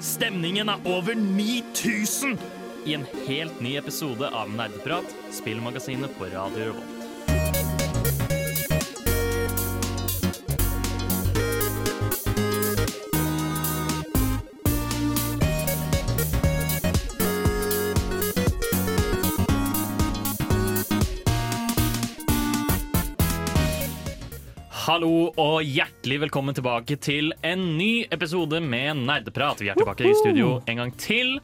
Stemningen er over 9000 i en helt ny episode av Nerdeprat, spillmagasinet på Radio Revolt. Hallo og hjertelig velkommen tilbake til en ny episode med Nerdeprat. Vi er tilbake i studio en gang til.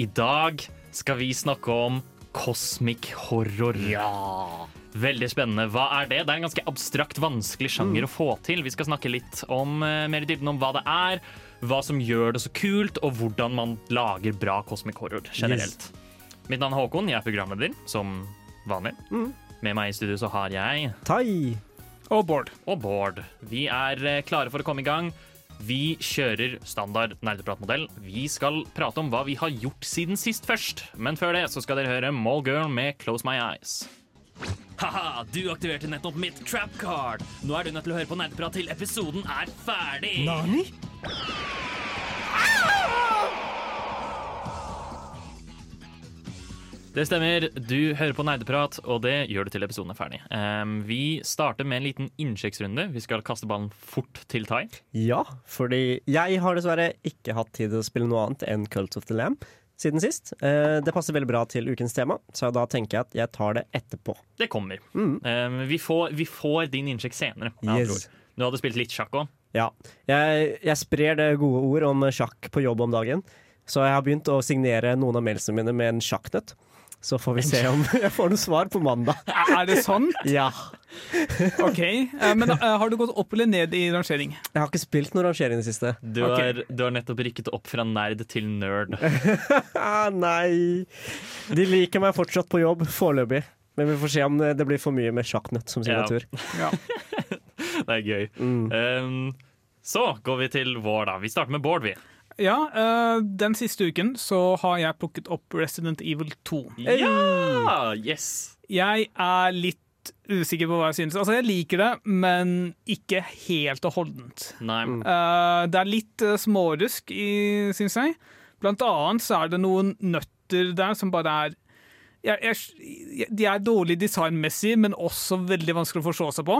I dag skal vi snakke om cosmic horror. Ja. Veldig spennende. Hva er det? Det er en ganske abstrakt, vanskelig sjanger å få til. Vi skal snakke litt om, eh, mer i dybden om hva det er, hva som gjør det så kult, og hvordan man lager bra cosmic horror generelt. Mitt navn er Håkon, jeg er programleder, som vanlig. Med meg i studio så har jeg Tai. Og Bård. og Bård. Vi er eh, klare for å komme i gang. Vi kjører standard nerdepratmodell. Vi skal prate om hva vi har gjort siden sist først. Men før det så skal dere høre Mallgirl med Close My Eyes. Haha, du aktiverte nettopp mitt trap card. Nå er du nødt til å høre på nerdeprat til episoden er ferdig. Nani? Det stemmer. Du hører på Nerdeprat, og det gjør du til episoden er ferdig. Um, vi starter med en liten innsjekksrunde. Vi skal kaste ballen fort til Tai. Ja, fordi jeg har dessverre ikke hatt tid til å spille noe annet enn Cult of the Lamb siden sist. Uh, Det passer veldig bra til ukens tema, så da tenker jeg at jeg tar det etterpå. Det kommer. Ehm, vi, får, vi får din innsjekk senere. Yes. Du hadde spilt litt sjakk òg. Ja. Jeg, jeg sprer det gode ord om sjakk på jobb om dagen, så jeg har begynt å signere noen av mailsene mine med en sjakknøtt. Så får vi se om jeg får noe svar på mandag. Er det sånn? Ja. OK. Eh, Men eh, har du gått opp eller ned i rangering? Jeg har ikke spilt noen rangering i det siste. Du, Ok. har- du har nettopp rykket opp fra nerd til nerd. Ah, nei. De liker meg fortsatt på jobb, foreløpig. Men vi får se om det blir for mye med sjakknøtt som Ja. signatur. Ja. Det er gøy. Mm. Um, så går vi til vår, da. Vi starter med Bård, vi. Ja uh, den siste uken så har jeg plukket opp Resident Evil 2. Ja! Yes! Jeg er litt usikker på hva jeg synes. Altså, jeg liker det, men ikke helt og holdent. Nei. Eh, det er litt uh, smårusk, i- syns jeg. Blant annet så er det noen nøtter der som bare er jeg, jeg, De er dårlig designmessig, men også veldig vanskelig å forstå seg på.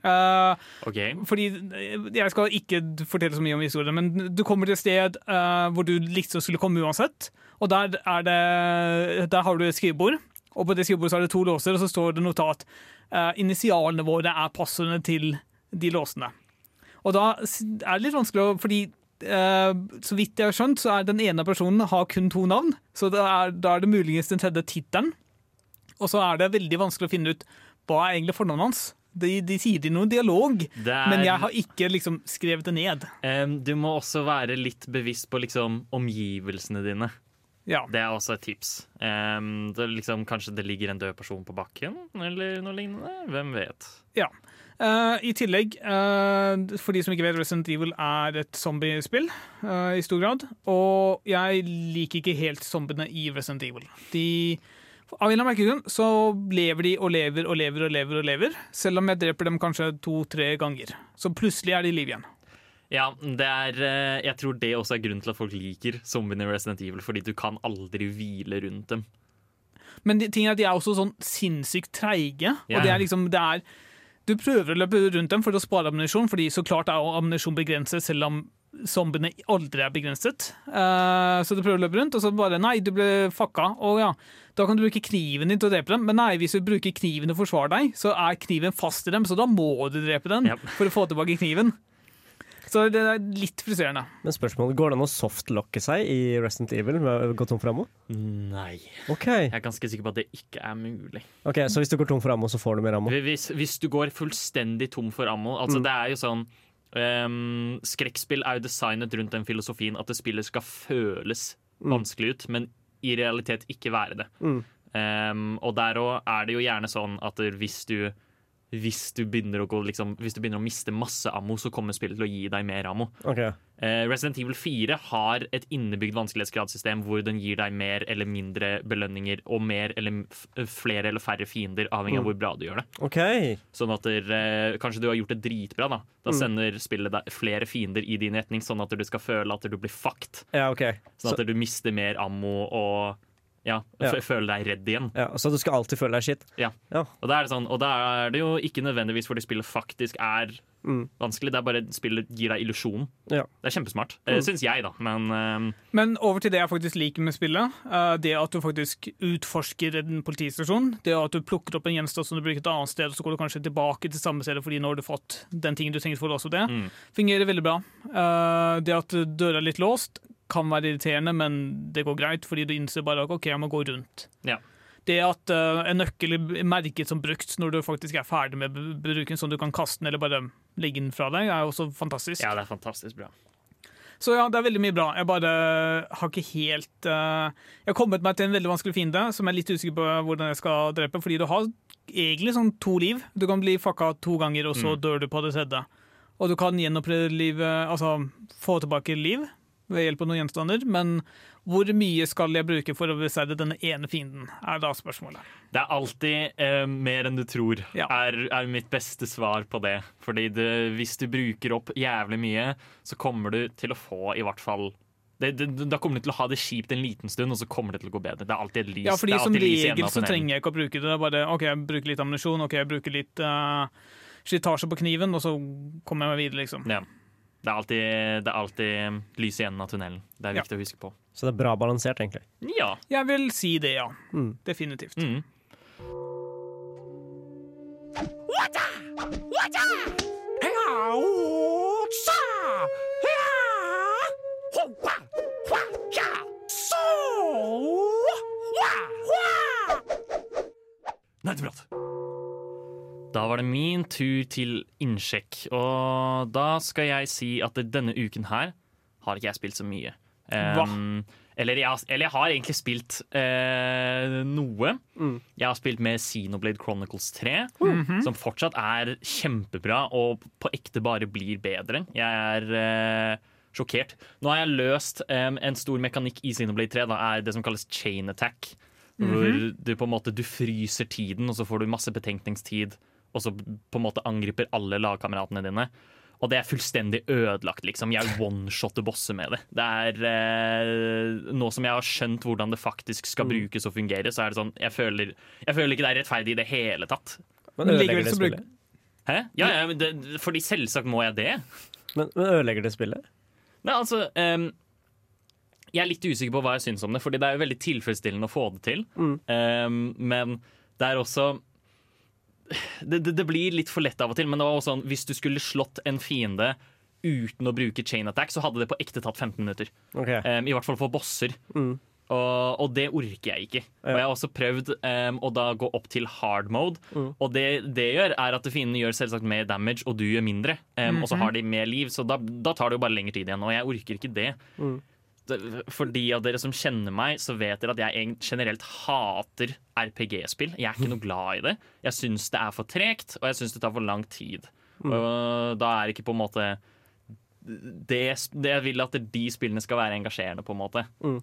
Eh, okay. fordi eh, Jeg skal ikke fortelle så mye om historien, men du kommer til et sted uh, hvor du liksom skulle komme uansett. Og der, er det, der har du et skrivebord, og på det skrivebordet er det to låser, og så står det notat. Uh, initialene våre er passordene til de låsene. Og da er det litt vanskelig å Fordi Uh, så vidt jeg har skjønt, så er den ene personen har kun to navn. Så er, da er det muligens den tredje tittelen. Og så er det veldig vanskelig å finne ut hva er egentlig fornavnet hans. De, de sier det i noen dialog, er, men jeg har ikke liksom skrevet det ned. Um, du må også være litt bevisst på liksom omgivelsene dine. Ja. Det er også et tips. Um, det liksom, kanskje det ligger en død person på bakken, eller noe lignende. Hvem vet. ja. Uh, I tillegg, uh, for de som ikke vet, Resident Evil er et zombiespill uh, i stor grad. Og jeg liker ikke helt zombiene i Resident Evil. De av en eller annen grunn så lever de og lever og lever og lever, og lever, selv om jeg dreper dem kanskje to-tre ganger. Så plutselig er de i live igjen. Ja, det er, eh, jeg tror det også er grunnen til at folk liker zombiene i Resident Evil, fordi du kan aldri hvile rundt dem. Men de, ting er at de er også sånn sinnssykt treige. Yeah. Og det er liksom, det er Du prøver å løpe rundt dem for å spare ammunisjon, fordi så klart er ammunisjon begrenset, selv om zombiene aldri er begrenset. Uh, så du prøver å løpe rundt, og så bare Nei, du ble fucka. Og ja, da kan du bruke kniven din til å drepe dem. Men nei, hvis du bruker kniven til å forsvare deg, så er kniven fast i dem, så da må du drepe den yep. for å få tilbake kniven. Så det er litt frustrerende. Men spørsmålet, går det an å softlocke seg i Resident Evil med å gå tom for ammo? Nei. OK, Jeg er ganske sikker på at det ikke er mulig. Ok, så hvis du går tom for ammo, så får du mer ammo? Hvis, hvis du går fullstendig tom for ammo Altså det er jo sånn um, Skrekkspill er jo designet rundt den filosofien at det spillet skal føles vanskelig ut, men i realitet ikke være det. Mm. Um, og der òg er det jo gjerne sånn at hvis du hvis du, å liksom, hvis du begynner å miste masse ammo, så kommer spillet til å gi deg mer ammo. Okay. Eh, Resident Evil 4 har et innebygd vanskelighetsgradssystem hvor den gir deg mer eller mindre belønninger og mer eller f flere eller færre fiender, avhengig av hvor bra du gjør det. Ok. Sånn at der, eh, Kanskje du har gjort det dritbra. Da Da sender spillet deg flere fiender i din retning, sånn at du skal føle at du blir fucked. Ja, ok. Sånn Så, at du mister mer ammo og ja, Ja. Føle føler deg redd igjen. ja, så du skal alltid føle deg shit? Ja. Ja. Og da er det sånn Og da er det jo ikke nødvendigvis fordi spillet faktisk er Mm. vanskelig. Det er bare spillet gir deg illusjon. Ja. Det er kjempesmart. Mm. Mm. Syns jeg, da. Men uh, Men over til det jeg faktisk liker med spillet. Uh, Det at du faktisk utforsker en politistasjon. Det at du plukker opp en gjenstand som du bruker et annet sted, og så går du kanskje tilbake til samme sted fordi nå har du fått den tingen du trenger for å låse opp det. Mm. Fungerer veldig bra. Uh, Det at døra er litt låst, kan være irriterende, men det går greit, fordi du innser bare at OK, jeg må gå rundt. Ja. Det at uh, en nøkkel er merket som brukt når du faktisk er ferdig med bruken, sånn du kan kaste den eller bare legge den fra deg, er også fantastisk. ja, det er fantastisk bra. Så ja, det er veldig mye bra. Jeg bare har ikke helt uh, Jeg har kommet meg til en veldig vanskelig fiende som jeg er litt usikker på hvordan jeg skal drepe, fordi du har egentlig sånn to liv. Du kan bli fucka to ganger, og så Mm. dør du på det tredje. Og du kan gjenoppleve livet, altså få tilbake liv ved hjelp av noen gjenstander, men hvor mye skal jeg bruke for å beseire denne ene fienden, er da spørsmålet. Det er alltid eh, mer enn du tror, Ja. er, er mitt beste svar på det. Fordi det, hvis du bruker opp jævlig mye, så kommer du til å få i hvert fall det, det, Da kommer du til å ha det kjipt en liten stund, og så kommer det til å gå bedre. Det er alltid et lys. Ja, fordi som regel så trenger jeg ikke å bruke det. det er bare, OK, jeg bruker litt ammunisjon, OK, jeg bruker litt uh, slitasje på kniven, og så kommer jeg meg videre, liksom. Ja. Det er, alltid, det er alltid lys i enden av tunnelen. Det er Ja. viktig å huske på. Så det er bra balansert, egentlig. Ja. Jeg vil si det, ja. Mm. Definitivt. Mm. Nerdeprat. Da var det min tur til innsjekk, og da skal jeg si at denne uken her har ikke jeg spilt så mye. Um, eller, jeg, eller jeg har egentlig spilt uh, noe. Jeg har spilt med Xenoblade Chronicles 3, som fortsatt er kjempebra og på ekte bare blir bedre. Jeg er uh, sjokkert. Nå har jeg løst um, en stor mekanikk i Xenoblade 3. Da er det som kalles chain attack. Hvor du på en måte du fryser tiden, og så får du masse betenkningstid. Og så på en måte angriper alle lagkameratene dine. Og det er fullstendig ødelagt, liksom. Jeg one-shotter bosser med det. Det er eh, Nå som jeg har skjønt hvordan det faktisk skal brukes og fungere, så er det sånn Jeg føler, jeg føler ikke det er rettferdig i det hele tatt. Men ødelegger det spillet? Hæ? Ja, ja, men det, fordi selvsagt må jeg det. Men, men ødelegger det spillet? Nei, altså um, Jeg er litt usikker på hva jeg syns om det, Fordi det er jo veldig tilfredsstillende å få det til. Ehm, men det er også det, det, blir litt for lett av og til. Men det var også sånn, hvis du skulle slått en fiende uten å bruke chain attack, så hadde det på ekte tatt 15 minutter. Okay. Um, I hvert fall for bosser. Mm. Og, og det orker jeg ikke. Og jeg har også prøvd um, å da gå opp til hard mode. Mm. Og det det gjør, er at fiendene gjør selvsagt mer damage, og du gjør mindre. Ehm, Og så har de mer liv, så da, da tar det jo bare lengre tid igjen. Og jeg orker ikke det. Mm. For de av dere som kjenner meg, så vet dere at jeg generelt hater RPG-spill. Jeg er ikke noe glad i det. Jeg syns det er for tregt, og jeg syns det tar for lang tid. Mm. Og da er det ikke på en måte det, det Jeg vil at de spillene skal være engasjerende, på en måte. Mm.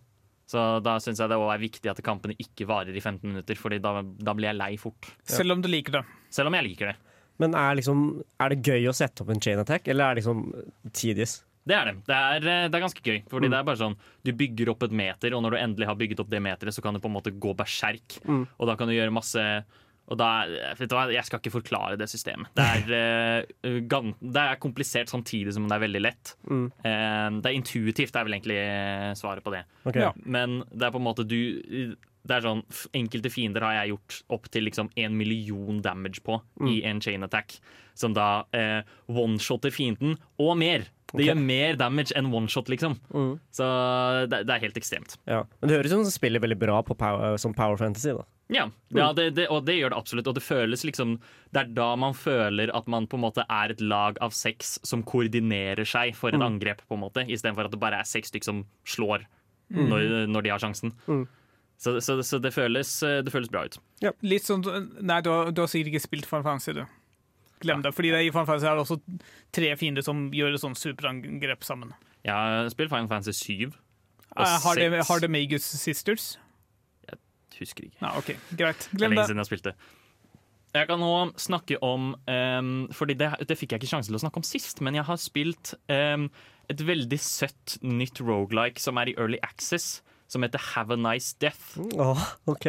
Så da syns jeg det er viktig at kampene ikke varer i 15 minutter, Fordi da, da blir jeg lei fort. Selv om du liker det. Selv om jeg liker det. Men er, liksom, er det gøy å sette opp en chain attack, eller er det liksom tedious? Det er det. Det er, eh, det er ganske gøy. Fordi det er bare sånn Du bygger opp et meter, og når du endelig har bygget opp det meteret, så kan du på en måte gå berserk. Mm. Og da kan du gjøre masse og da, vet du hva, Jeg skal ikke forklare det systemet. Det er, uh, det er komplisert samtidig som det er veldig lett. Mm. Uh, det er intuitivt, det er vel egentlig svaret på det. Okay, Ja. Men det er på en måte du det er sånn, Enkelte fiender har jeg gjort opp til liksom en million damage på i en chain attack. Som da uh, one-shotter fienden, og mer. Det okay. gjør mer damage enn one-shot, liksom. Mm. Så det, det er helt ekstremt. Ja. Men det høres ut som det spiller veldig bra på power, som Power Fantasy. da Ja, ja det, det, og det gjør det absolutt. Og det føles liksom Det er da man føler at man på en måte er et lag av seks som koordinerer seg for et angrep, på en måte istedenfor at det bare er seks stykker som slår når, når de har sjansen. Mm. Så, så, så det, føles, det føles bra ut. Litt sånn Nei, du har, du har sikkert ikke spilt Final Fantasy, du. Glem det. Fordi det, i Final Fantasy er det også tre fiender som gjør et sånt superangrep sammen. Jeg har spilt Final Fantasy 7 og Eh, har, det, 6. har det Magus Sisters? Husker ikke. Nei, OK, greit. Det er Glem lenge det. siden jeg spilte. Jeg kan nå snakke om um, Fordi det, det fikk jeg ikke sjanse til å snakke om sist, men jeg har spilt em, et veldig søtt nytt rogelike som er i Early Access, som heter Have a Nice Death. Åh, OK.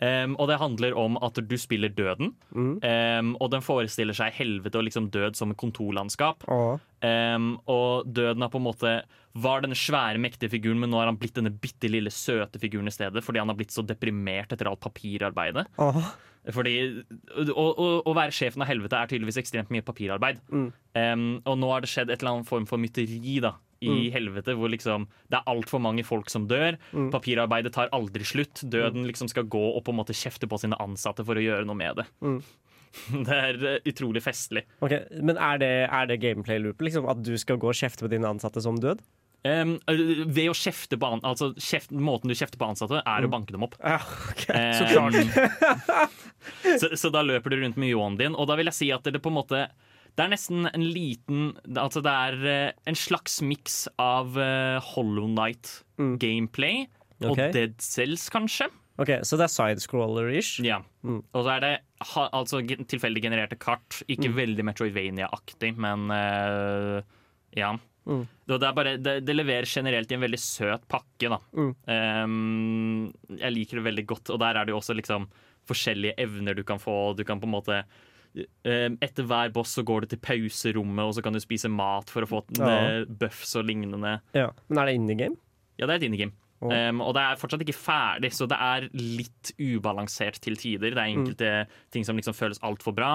Em, og det handler om at du spiller døden, Mm. Um, og den forestiller seg helvete og liksom død som et kontorlandskap. Oh. Um, og døden er på en måte var denne svære, mektige figuren, men nå har han blitt denne bitte lille søte figuren i stedet, fordi han har blitt så deprimert etter alt papirarbeidet. Oh. Fordi å, å, å være sjefen av helvete er tydeligvis ekstremt mye papirarbeid. Mm. Og nå har det skjedd et eller annet form for mytteri da, i helvete, hvor liksom det er altfor mange folk som dør. Mm. Papirarbeidet tar aldri slutt. Døden liksom skal gå og på en måte kjefte på sine ansatte for å gjøre noe med det. Mm. Det er eh, utrolig festlig. Ok, Men er det, er det gameplay-loopet? Liksom, at du skal gå og kjefte på dine ansatte som død? Um, ved å kjefte på an altså kjeft, Måten du kjefter på ansatte, er å banke dem opp. Ja, ok. Så klart. så, så da løper du rundt med ljåen din, og da vil jeg si at det på en måte det er nesten en liten Altså det er eh, en slags miks av eh, Hollow Night-gameplay og Ok. Dead Cells, kanskje. Ok, Så det er sidescroller-ish? Ja. Mm. Og så er det ha, altså tilfeldig genererte kart. Ikke veldig Metroidvania-aktig, men uh, ja. Mm. Det, er bare, det, det leverer generelt i en veldig søt pakke. Da. Mm. Ehm, jeg liker det veldig godt, og der er det jo også liksom forskjellige evner du kan få. Du kan på en måte Etter hver boss så går du til pauserommet, og så kan du spise mat for å få Ja. eh, buffs og lignende. Ja. Men er det indie game? Ja, det er et indie-game. Oh. Um, og det er fortsatt ikke ferdig, så det er litt ubalansert til tider. Det er enkelte ting som liksom føles altfor bra,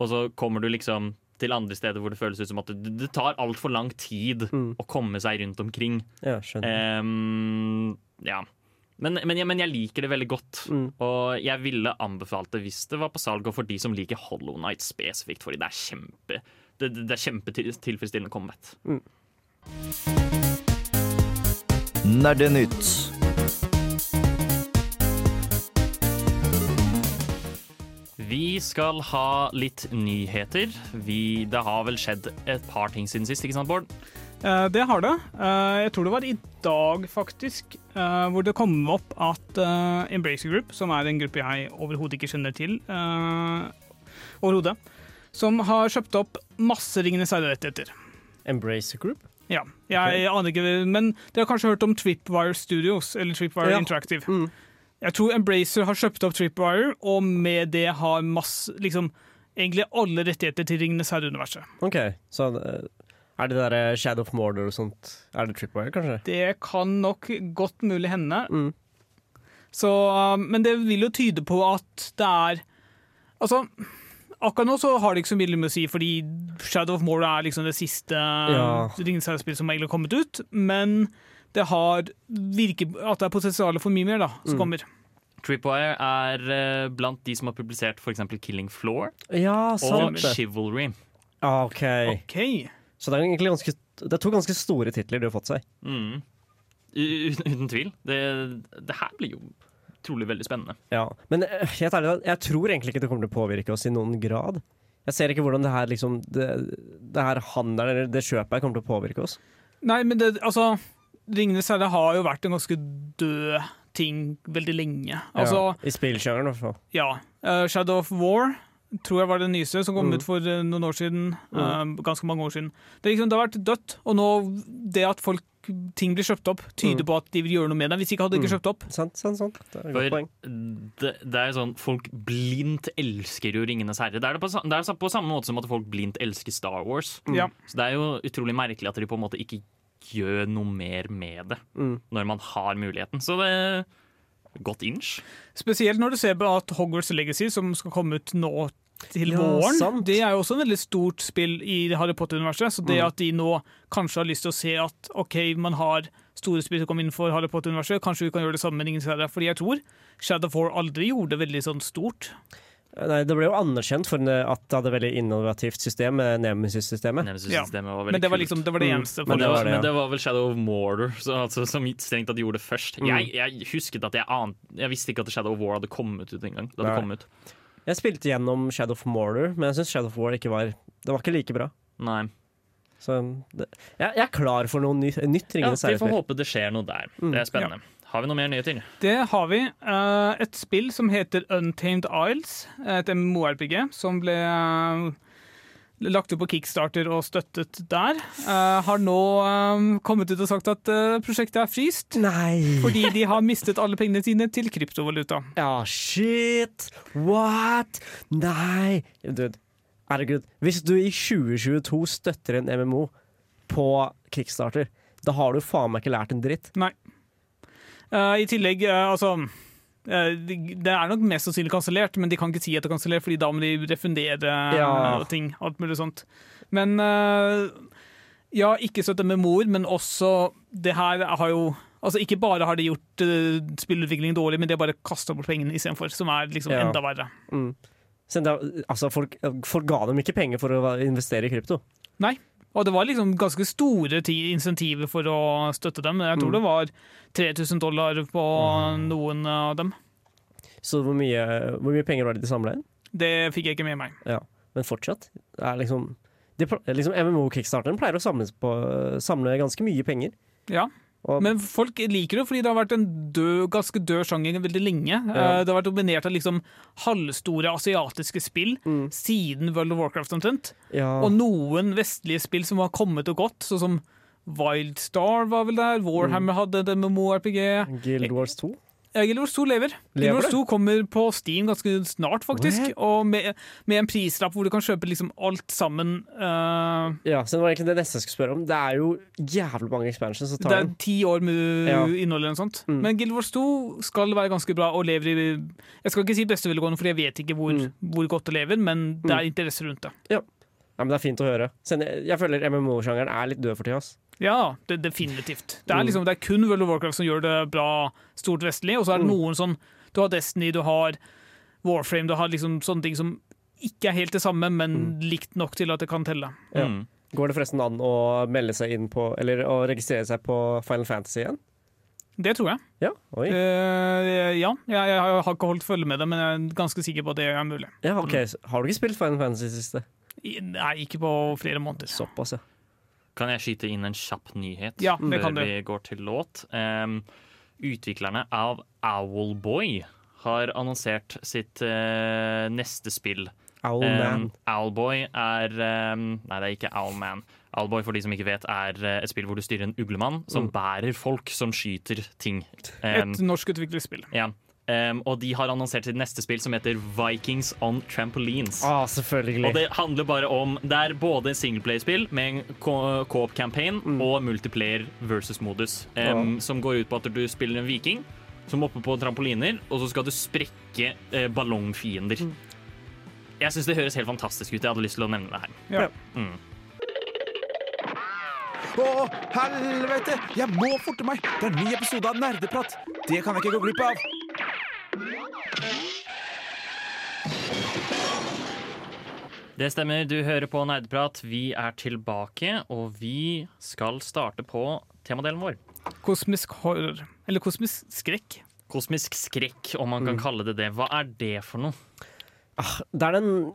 og så kommer du liksom til andre steder hvor det føles ut som at det, det tar altfor lang tid Mm. å komme seg rundt omkring. Ja, skjønner. Um, ja. Men, men, ja, men jeg liker det veldig godt, Mm. og jeg ville anbefalt det hvis det var på salg, og for de som liker Hollow Night spesifikt, fordi det er kjempe det, det er kjempetilfredsstillende combat. Nerdenytt. Vi skal ha litt nyheter. Vi, det har vel skjedd et par ting siden sist, ikke sant, Bård? Eh, det har det. Eh, jeg tror det var i dag, faktisk, eh, hvor det kom opp at Embracer Group, som er en gruppe jeg overhodet ikke kjenner til, overhodet, som har kjøpt opp masse Ringenes herre-rettigheter. Embracer Group? Ja, jeg aner ikke, men dere har kanskje hørt om Tripwire Studios, eller Tripwire Ja. Interactive. Mm. Jeg tror Embracer har kjøpt opp Tripwire, og med det har masse, liksom, egentlig alle rettigheter til Ringenes herre-universet. OK, så er det der eh, Shadow of Mordor og sånt Er det Tripwire, kanskje? Det kan nok godt mulig hende. Mm. Så, uh, men det vil jo tyde på at det er Altså, akkurat nå så har det ikke så mye med å si, fordi Shadow of Mordor er liksom det siste Ja. uh, Ringenes herre-spillet som egentlig har kommet ut. Men det har virker at det er potensial for mye mer da, som Mm. kommer. Tripwire er eh, blant de som har publisert f.eks. Killing Floor Ja, og. Chivalry. Ah, OK. OK. Så det er egentlig ganske Det er to ganske store titler de har fått seg. Mm. Uten, uten tvil. Det, det her blir jo trolig veldig spennende. Ja, Men eh, helt ærlig, jeg tror egentlig ikke det kommer til å påvirke oss i noen grad. Jeg ser ikke hvordan det her liksom Det, det her handelen, eller det kjøpet her kommer til å påvirke oss. Nei, men det, altså Ringenes herre har jo vært en ganske død ting veldig lenge. Altså, ja, I spillsjangeren, i hvert fall. Ja. Uh, Shadow of War tror jeg var det nyeste som kom Mm. ut for eh, noen år siden. eh, ganske mange år siden. Det, er liksom, det har vært dødt, og nå det at folk, ting blir kjøpt opp, tyder Mm. på at de vil gjøre noe med det. Hvis ikke hadde de ikke Mm. kjøpt opp. Sant, sant, sant. Det er et godt poeng. det, det er sånn Folk blindt elsker jo Ringenes herre. Det er, det på, det er på samme måte som at folk blindt elsker Star Wars. Mm. Ja. Så det er jo utrolig merkelig at de på en måte ikke gjør noe mer med det Mm. når man har muligheten. Så det godt inch. Spesielt når du ser på at Hogwarts Legacy, som skal komme ut nå til Ja, våren, sant. det er jo også en veldig stort spill i Harry Potter-universet. Så det Mm. at de nå kanskje har lyst til å se at OK, man har store spill som kommer innenfor Harry Potter-universet, kanskje vi kan gjøre det samme med Ingen. Fordi jeg tror Shadow of War aldri gjorde det veldig sånn stort. Nei, det ble jo anerkjent for at det hadde veldig innovativt system, med Nemesis-systemet. Nemesis-systemet var veldig Men det var kult. liksom det, var det Mm. eneste. Men Men det, var, det, ja. men det var vel Shadow of Mordor så, altså, som strengt tatt gjorde det først. Mm. Jeg, jeg husket at jeg ante Jeg visste ikke at Shadow of War hadde kommet ut engang. Det kom ut. Jeg spilte gjennom Shadow of Mordor, men jeg syns Shadow of War ikke var Det var ikke like bra. Nei. Så det, jeg, jeg er klar for noe ny, nytt Ja, vi får håpe det skjer noe der. Mm. Det er spennende. Har vi noe mer nyheter? Det har vi. Eh, et spill som heter Untamed Isles. Et MMO-RPG som ble eh, lagt ut på Kickstarter og støttet der. eh, har nå eh, kommet ut og sagt at eh, prosjektet er fryst. Nei! Fordi de har mistet alle pengene sine til kryptovaluta. Ja, shit! What? Nei! Dude, herregud. Hvis du i 2022 støtter en MMO på Kickstarter, da har du faen meg ikke lært en dritt. Eh, I tillegg, eh, altså eh, det er nok mest sannsynlig kansellert, men de kan ikke si at det er kansellert, Fordi da må de refundere Ja. eh, ting. Alt mulig sånt. Men eh, ja, ikke støtte med mor, men også Det her har jo Altså Ikke bare har de gjort uh, spillutvikling dårlig, men de har bare kasta bort pengene istedenfor, som er liksom Ja. enda verre. Mm. Så altså, folk, folk ga dem ikke penger for å investere i krypto. Og det var liksom ganske store insentiver for å støtte dem. Jeg tror Mm. det var 3000 dollar på noen av dem. Så hvor mye, hvor mye penger var det de samla inn? Det fikk jeg ikke med meg. Ja. Men fortsatt. Det liksom, de, liksom MMO-kickstarteren pleier å på, samle ganske mye penger. Ja, Og, Men folk liker det fordi det har vært en død, ganske død sjanger veldig lenge. Ja. Eh, Det har vært dominert av liksom halvstore asiatiske spill Mm. siden World of Warcraft omtrent. ja, Og noen vestlige spill som har kommet og gått, sånn som Wildstar var vel der, Warhammer hadde et MMO-RPG. Guild Wars 2. Ja, Guild Wars 2 lever. Guild Lever Wars det? 2 kommer på Steam ganske snart, faktisk. What? Og med, med en prislapp hvor du kan kjøpe liksom alt sammen. Uh, Ja, så det var egentlig det neste jeg skulle spørre om. Det er jo jævlig mange expansions det er ti år med Ja. innhold eller noe sånt. Mm. Men Wars 2 skal være ganske bra og lever i Jeg skal ikke si beste velgående, for jeg vet ikke hvor, Mm. hvor godt det lever, men det er interesse rundt det. Ja, men Det er fint å høre. Jeg føler MMO-sjangeren er litt død for tida. Ja, det, definitivt. Det er, Mm. liksom, det er kun World of Warcraft som gjør det bra stort vestlig, og så er det Mm. noen sånn Du har Destiny, du har Warframe, du har liksom sånne ting som ikke er helt det samme, men likt nok til at det kan telle. Ja. Mm. Går det forresten an å melde seg inn på Eller å registrere seg på Final Fantasy igjen? Det tror jeg. Ja, oi. Eh, ja, jeg, jeg har ikke holdt følge med det, men jeg er ganske sikker på at det er mulig. Ja, ok. Har du ikke spilt Final Fantasy i siste? I- Nei, ikke på flere måneder. Såpass, ja. Kan jeg skyte inn en kjapp nyhet Ja, det før kan du. vi går til låt? Um, utviklerne av Owlboy har annonsert sitt uh, neste spill. Owlman. Um, Owlboy er um, Nei, det er ikke Owlman. Owlboy, for de som ikke vet, er eh, et spill hvor du styrer en uglemann som Mm. bærer folk som skyter ting. Um, Et norskutviklet spill. ja. Um, og de har annonsert sitt neste spill, som heter Vikings on Trampolines. Ah, Og selvfølgelig. det handler bare om Det er både singleplayer-spill med en co- co-op-campaign Mm. og multiplayer versus-modus, um, som går ut på at du spiller en viking som hopper på trampoliner, og så skal du sprekke eh, ballongfiender. Mm. Jeg syns det høres helt fantastisk ut. Jeg hadde lyst til å nevne det her. Ja. Mm. Å, helvete! Jeg må forte meg! Det er en ny episode av Nerdeprat. Det kan jeg ikke gå glipp av. Det stemmer, du hører på Nerdprat. Vi er tilbake, og vi skal starte på temadelen vår. Kosmisk horror. Eller kosmisk skrekk. Kosmisk skrekk, om man kan Mm. kalle det det. Hva er det for noe? Ah, det er den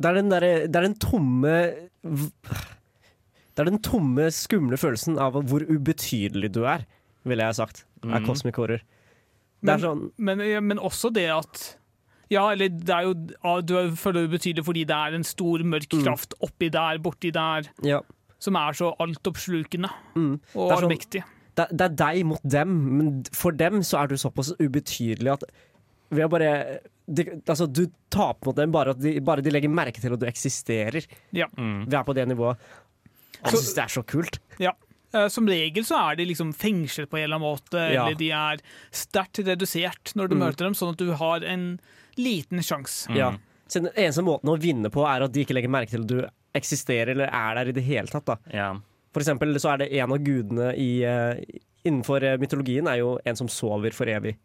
Det er den derre Det er den tomme Det er den tomme, skumle følelsen av hvor ubetydelig du er, ville jeg ha sagt. Er mm. kosmisk Horror. Det Men- er sånn Men, men også det at Ja, eller det er jo Du er- føler det betydelig fordi det er en stor, mørk Mm. kraft oppi der, borti der, Ja. som er så altoppslukende Mm. og Det er sånn- det, det er deg mot dem, men for dem så er du såpass ubetydelig at ved å bare de, altså, Du taper mot dem bare at de, bare de legger merke til at du eksisterer. Mm. Vi er på det nivået. Jeg Så- syns det er så kult. Eh, Som regel så er de liksom fengslet på en eller annen måte, Ja. eller de er sterkt redusert når du Mm. møter dem, sånn at du har en liten sjanse. Mm. Ja. Så Den eneste måten å vinne på er at de ikke legger merke til at du eksisterer eller er der i det hele tatt. da Ja. For eksempel så er det en av gudene i, eh, innenfor eh, mytologien er jo en som sover for evig.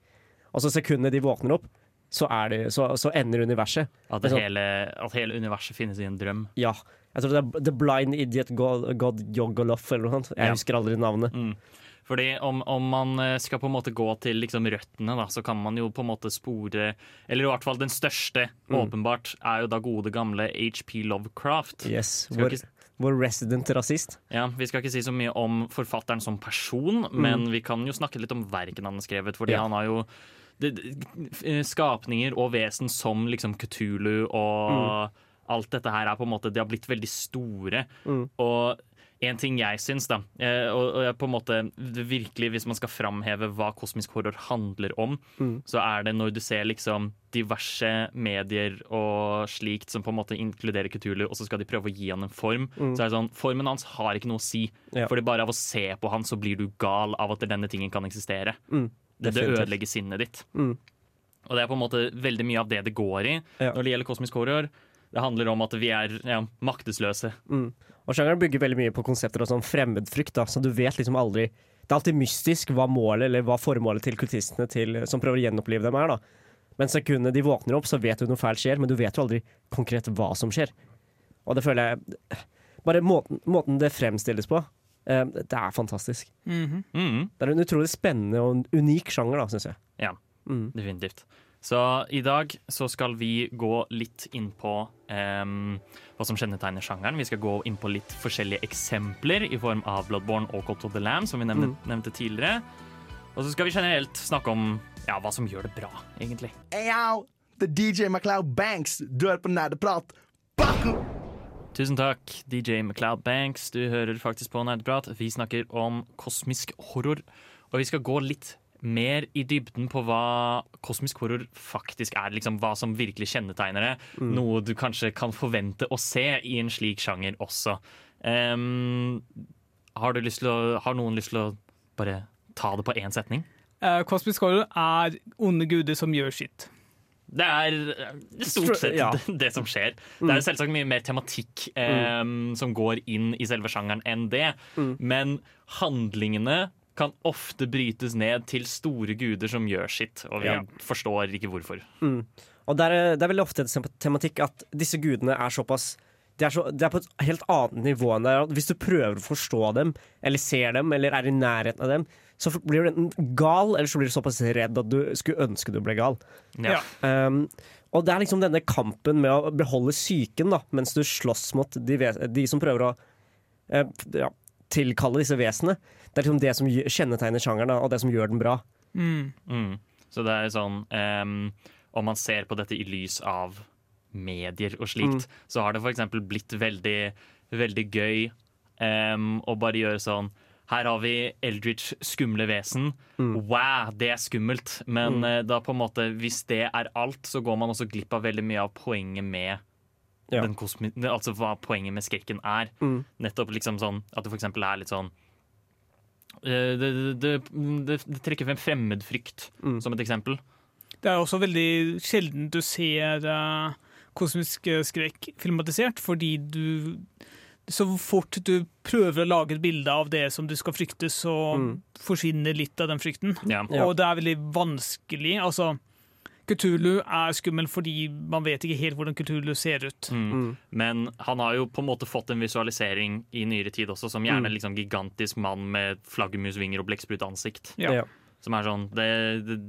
Og så sekundet de våkner opp, så, er de, så, så ender universet. At, Det sånn- hele, at hele universet finnes i en drøm. Ja. Jeg tror det er The Blind Idiot God, God Yogoloth eller noe sånt. Jeg Ja. husker aldri navnet. Mm. Fordi om, om man eh, skal på en måte gå til liksom røttene, da, så kan man jo på en måte spore Eller i hvert fall den største, Mm. åpenbart, er jo da gode gamle HP Lovecraft. Yes, vår, ikke- vår resident rasist. Ja, Vi skal ikke si så mye om forfatteren som person, men vi kan jo snakke litt om verken han har skrevet. Fordi Mm. Ja. han har jo det, det- skapninger og vesen som liksom Kutulu og alt dette her er på en måte De har blitt veldig store. Mm. Og en ting jeg syns, da, eh, og, jeg på en måte virkelig Hvis man skal framheve hva kosmisk horror handler om, Mm. så er det når du ser liksom diverse medier og slikt som på en måte inkluderer Kutulu, og så skal de prøve å gi han en form. Så er det sånn, Formen hans har ikke noe å si. Mm. Ja. Fordi bare av å se på han, så blir du gal av at denne tingen kan eksistere. Mm, Det, det ødelegger sinnet ditt. Mm. Og det er på en måte veldig mye av det det går i Ja. når det gjelder kosmisk horror. Det handler om at vi er ja, maktesløse. Og sjangeren bygger veldig mye på konsepter og sånn fremmedfrykt, da, så du vet liksom aldri Det er alltid mystisk hva målet eller hva formålet til kultistene til, som prøver å gjenopplive dem, er. da. Men sekundet de våkner opp, så vet du noe feil skjer, men du vet jo aldri konkret hva som skjer. Og det føler jeg Bare måten, måten det fremstilles på, eh, det er fantastisk. Mhm. Mm, Det er en utrolig spennende og unik sjanger, da, syns jeg. ja, Mm. definitivt. Så i dag så skal vi gå litt inn på um, hva som kjennetegner sjangeren. Vi skal gå inn på litt forskjellige eksempler i form av Bloodborne og Cult of the Lamb, som vi nevnte, nevnte tidligere. Og så skal vi generelt snakke om ja, hva som gjør det bra, egentlig. Eyo, det er DJ MacLeod Banks. Du er på Nerdeprat. Baku! Tusen takk, DJ MacLeod Banks. Du hører faktisk på Nerdeprat. Vi snakker om kosmisk horror. Og vi skal gå litt mer i dybden på hva kosmisk horror faktisk er. Liksom hva som virkelig kjennetegner det. Noe du kanskje kan forvente å se i en slik sjanger også. Um, har, du lyst til å, har noen lyst til å bare ta det på én setning? Uh, kosmisk horror er onde guder som gjør sitt. Det er eh, stort sett Ja. det, som skjer. Det er selvsagt mye mer tematikk eh, som går inn i selve sjangeren enn det. Men handlingene kan ofte brytes ned til store guder som gjør sitt, og vi Ja. forstår ikke hvorfor. Og det er, det er veldig ofte en tematikk at disse gudene er såpass det er, så, det er på et helt annet nivå enn det. Hvis du prøver å forstå dem, eller ser dem, eller er i nærheten av dem, så blir du enten gal, eller så blir du såpass redd at du skulle ønske du ble gal. Ja. Ja. Um, og det er liksom denne kampen med å beholde psyken da, mens du slåss mot de, de som prøver å uh, ja, tilkalle disse vesenene. Det er liksom det som kjennetegner sjangeren, da, og det som gjør den bra. Mm. Mm. Så det er sånn um, Om man ser på dette i lys av medier og slikt, så har det f.eks. blitt veldig, veldig gøy um, å bare gjøre sånn her har vi Eldritch skumle vesen. Wow, det er skummelt. Men mm. da på en måte, hvis det er alt, så går man også glipp av veldig mye av poenget med Ja. den kosmi Altså hva poenget med skrekken er. Mm. Nettopp liksom sånn at det eksempel er litt sånn eh, det, det, det, det trekker frem fremmedfrykt Mm. som et eksempel. Det er også veldig sjelden du ser uh, kosmisk eh, skrekk filmatisert, fordi du Så fort du prøver å lage et bilde av det som du skal frykte, så Mm. forsvinner litt av den frykten. Ja. Ja. Og det er veldig vanskelig. Altså, Kutulu er skummel fordi man vet ikke helt hvordan Kutulu ser ut. Mm. Mm. Men han har jo på en måte fått en visualisering i nyere tid også, som gjerne Mm. liksom gigantisk mann med flaggermusvinger og blekksprutansikt. Ja. Ja. Som er sånn det, det,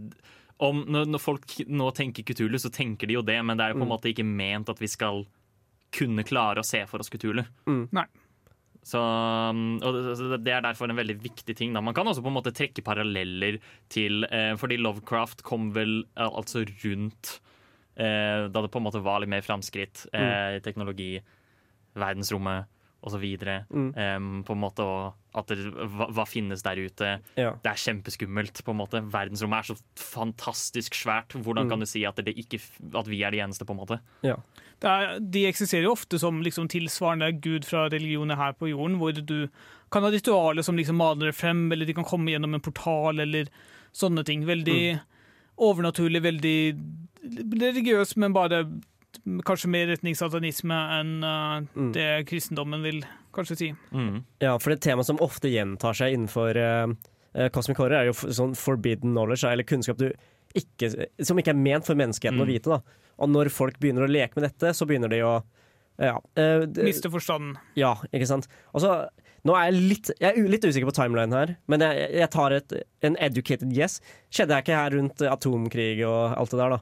om, når, når folk nå tenker Kutulu, så tenker de jo det, men det er jo på en Mm. måte ikke ment at vi skal kunne klare å se for oss Kutulu. Mm. Nei. Så, um, og det- er derfor en veldig viktig ting. Da. Man kan også på en måte trekke paralleller til eh, Fordi Lovecraft kom vel eh, altså rundt eh, da det på en måte var litt mer framskritt. Eh, teknologi, verdensrommet osv. Mm. Um, på en måte, og at det, hva, hva finnes der ute? Ja. Det er kjempeskummelt. på en måte Verdensrommet er så fantastisk svært. Hvordan Mm. kan du si at, det ikke, at vi er de eneste? på en måte? Ja. Det er, de eksisterer jo ofte som liksom tilsvarende gud fra religioner her på jorden, hvor du kan ha ritualer som liksom maler det frem, eller de kan komme gjennom en portal, eller sånne ting. Veldig overnaturlig, veldig religiøs, men bare kanskje mer retning satanisme enn uh, Mm. det kristendommen vil kanskje si. Mm. Ja, for det temaet som ofte gjentar seg innenfor eh, Cosmic Horror, er jo sånn forbidden knowledge, eller kunnskap du ikke, som ikke er ment for menneskeheten å Mm. vite. da. Og når folk begynner å leke med dette, så begynner de å ja, uh, Miste forstanden. ja, ikke sant. Altså, Nå er jeg litt, jeg er litt usikker på timeline her, men jeg, jeg tar et, en educated guess. Skjedde jeg ikke her rundt atomkrig og alt det der, da?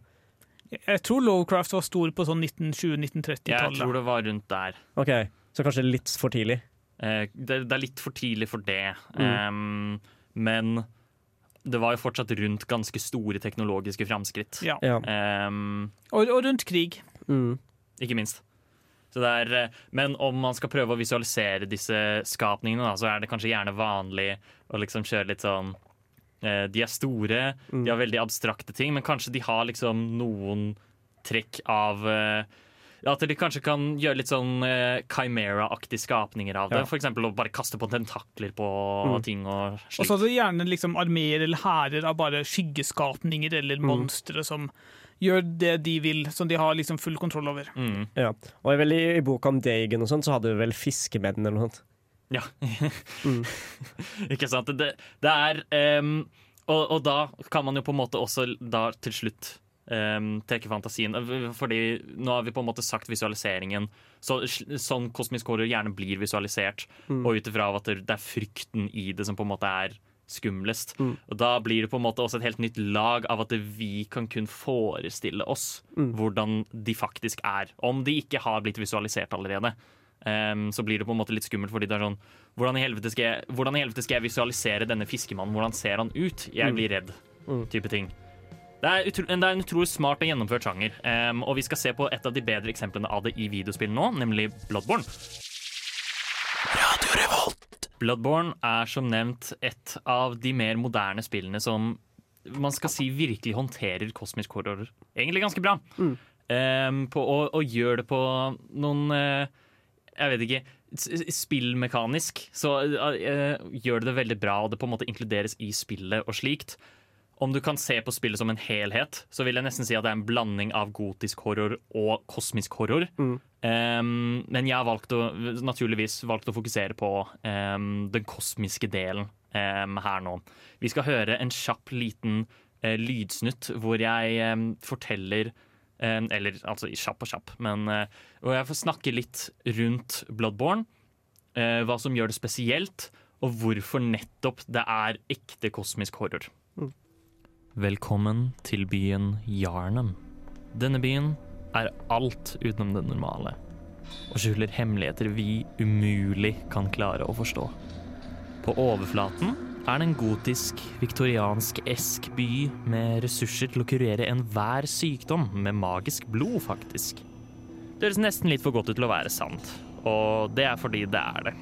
Jeg tror Lovecraft var stor på sånn Jeg tror 1920-1930-tallet. det var rundt der. Ok, Så kanskje litt for tidlig. Eh, det, det er litt for tidlig for det. Mm. Um, men det var jo fortsatt rundt ganske store teknologiske framskritt. Ja. Ja. Um, Og, og rundt krig. Mm. ikke minst. Så det er, eh, men om man skal prøve å visualisere disse skapningene, da, så er det kanskje gjerne vanlig å liksom kjøre litt sånn De er store, Mm. de har veldig abstrakte ting, men kanskje de har liksom noen trekk av eh, At de kanskje kan gjøre litt sånn eh, Chimera-aktige skapninger av det. Ja. Eksempel å bare kaste på tentakler på Mm. ting og slik. Og så gjerne liksom armeer eller hærer av bare skyggeskapninger eller Mm. monstre som gjør det de vil, som de har liksom full kontroll over. Mm. Ja. Og i, i boka om Dagen og sånt, så hadde vi vel fiskemenn eller noe sånt. Ja. Mm. Ikke sant? Det, det er um, og, og da kan man jo på en måte også da til slutt um, trekke fantasien. Fordi nå har vi på en måte sagt visualiseringen. Så, sånn kosmisk horror gjerne blir visualisert, Mm. og ut ifra at det det er frykten i det som på en måte er skumlest. Mm. Og da blir det på en måte også et helt nytt lag av at vi kan kun forestille oss Mm. hvordan de faktisk er. Om de ikke har blitt visualisert allerede. Ehm, så blir det på en måte litt skummelt, fordi det er sånn hvordan i, helvete skal jeg, hvordan i helvete skal jeg visualisere denne fiskemannen? Hvordan ser han ut? Jeg Mm. blir redd. Mm. Type ting. Det er, utro, det er en utrolig smart og gjennomført sjanger. Um, og vi skal se på et av de bedre eksemplene av det i videospill nå, nemlig Bloodborne. Bloodborne er som nevnt et av de mer moderne spillene som man skal si virkelig håndterer kosmisk horror egentlig ganske bra. Mm. Um, på, og, og gjør det på noen eh, Jeg vet ikke Spillmekanisk så eh, gjør det det veldig bra, og det på en måte inkluderes i spillet og slikt. Om du kan se på spillet som en helhet, så vil jeg nesten si at det er en blanding av gotisk horror og kosmisk horror. Mm. Um, men jeg har valgt å, naturligvis valgt å fokusere på um, den kosmiske delen um, her nå. Vi skal høre en kjapp liten uh, lydsnutt hvor jeg forteller Eller altså kjapp og kjapp, men og jeg får snakke litt rundt Bloodborne. eh, hva som gjør det spesielt, og hvorfor nettopp det er ekte kosmisk horror. Velkommen til byen Yarnum. Denne byen er alt utenom det normale, og skjuler hemmeligheter vi umulig kan klare å forstå. På overflaten er det en gotisk, viktoriansk-esk by med ressurser til å kurere enhver sykdom med magisk blod, faktisk. Det høres nesten litt for godt ut til å være sant, og det er fordi det er det.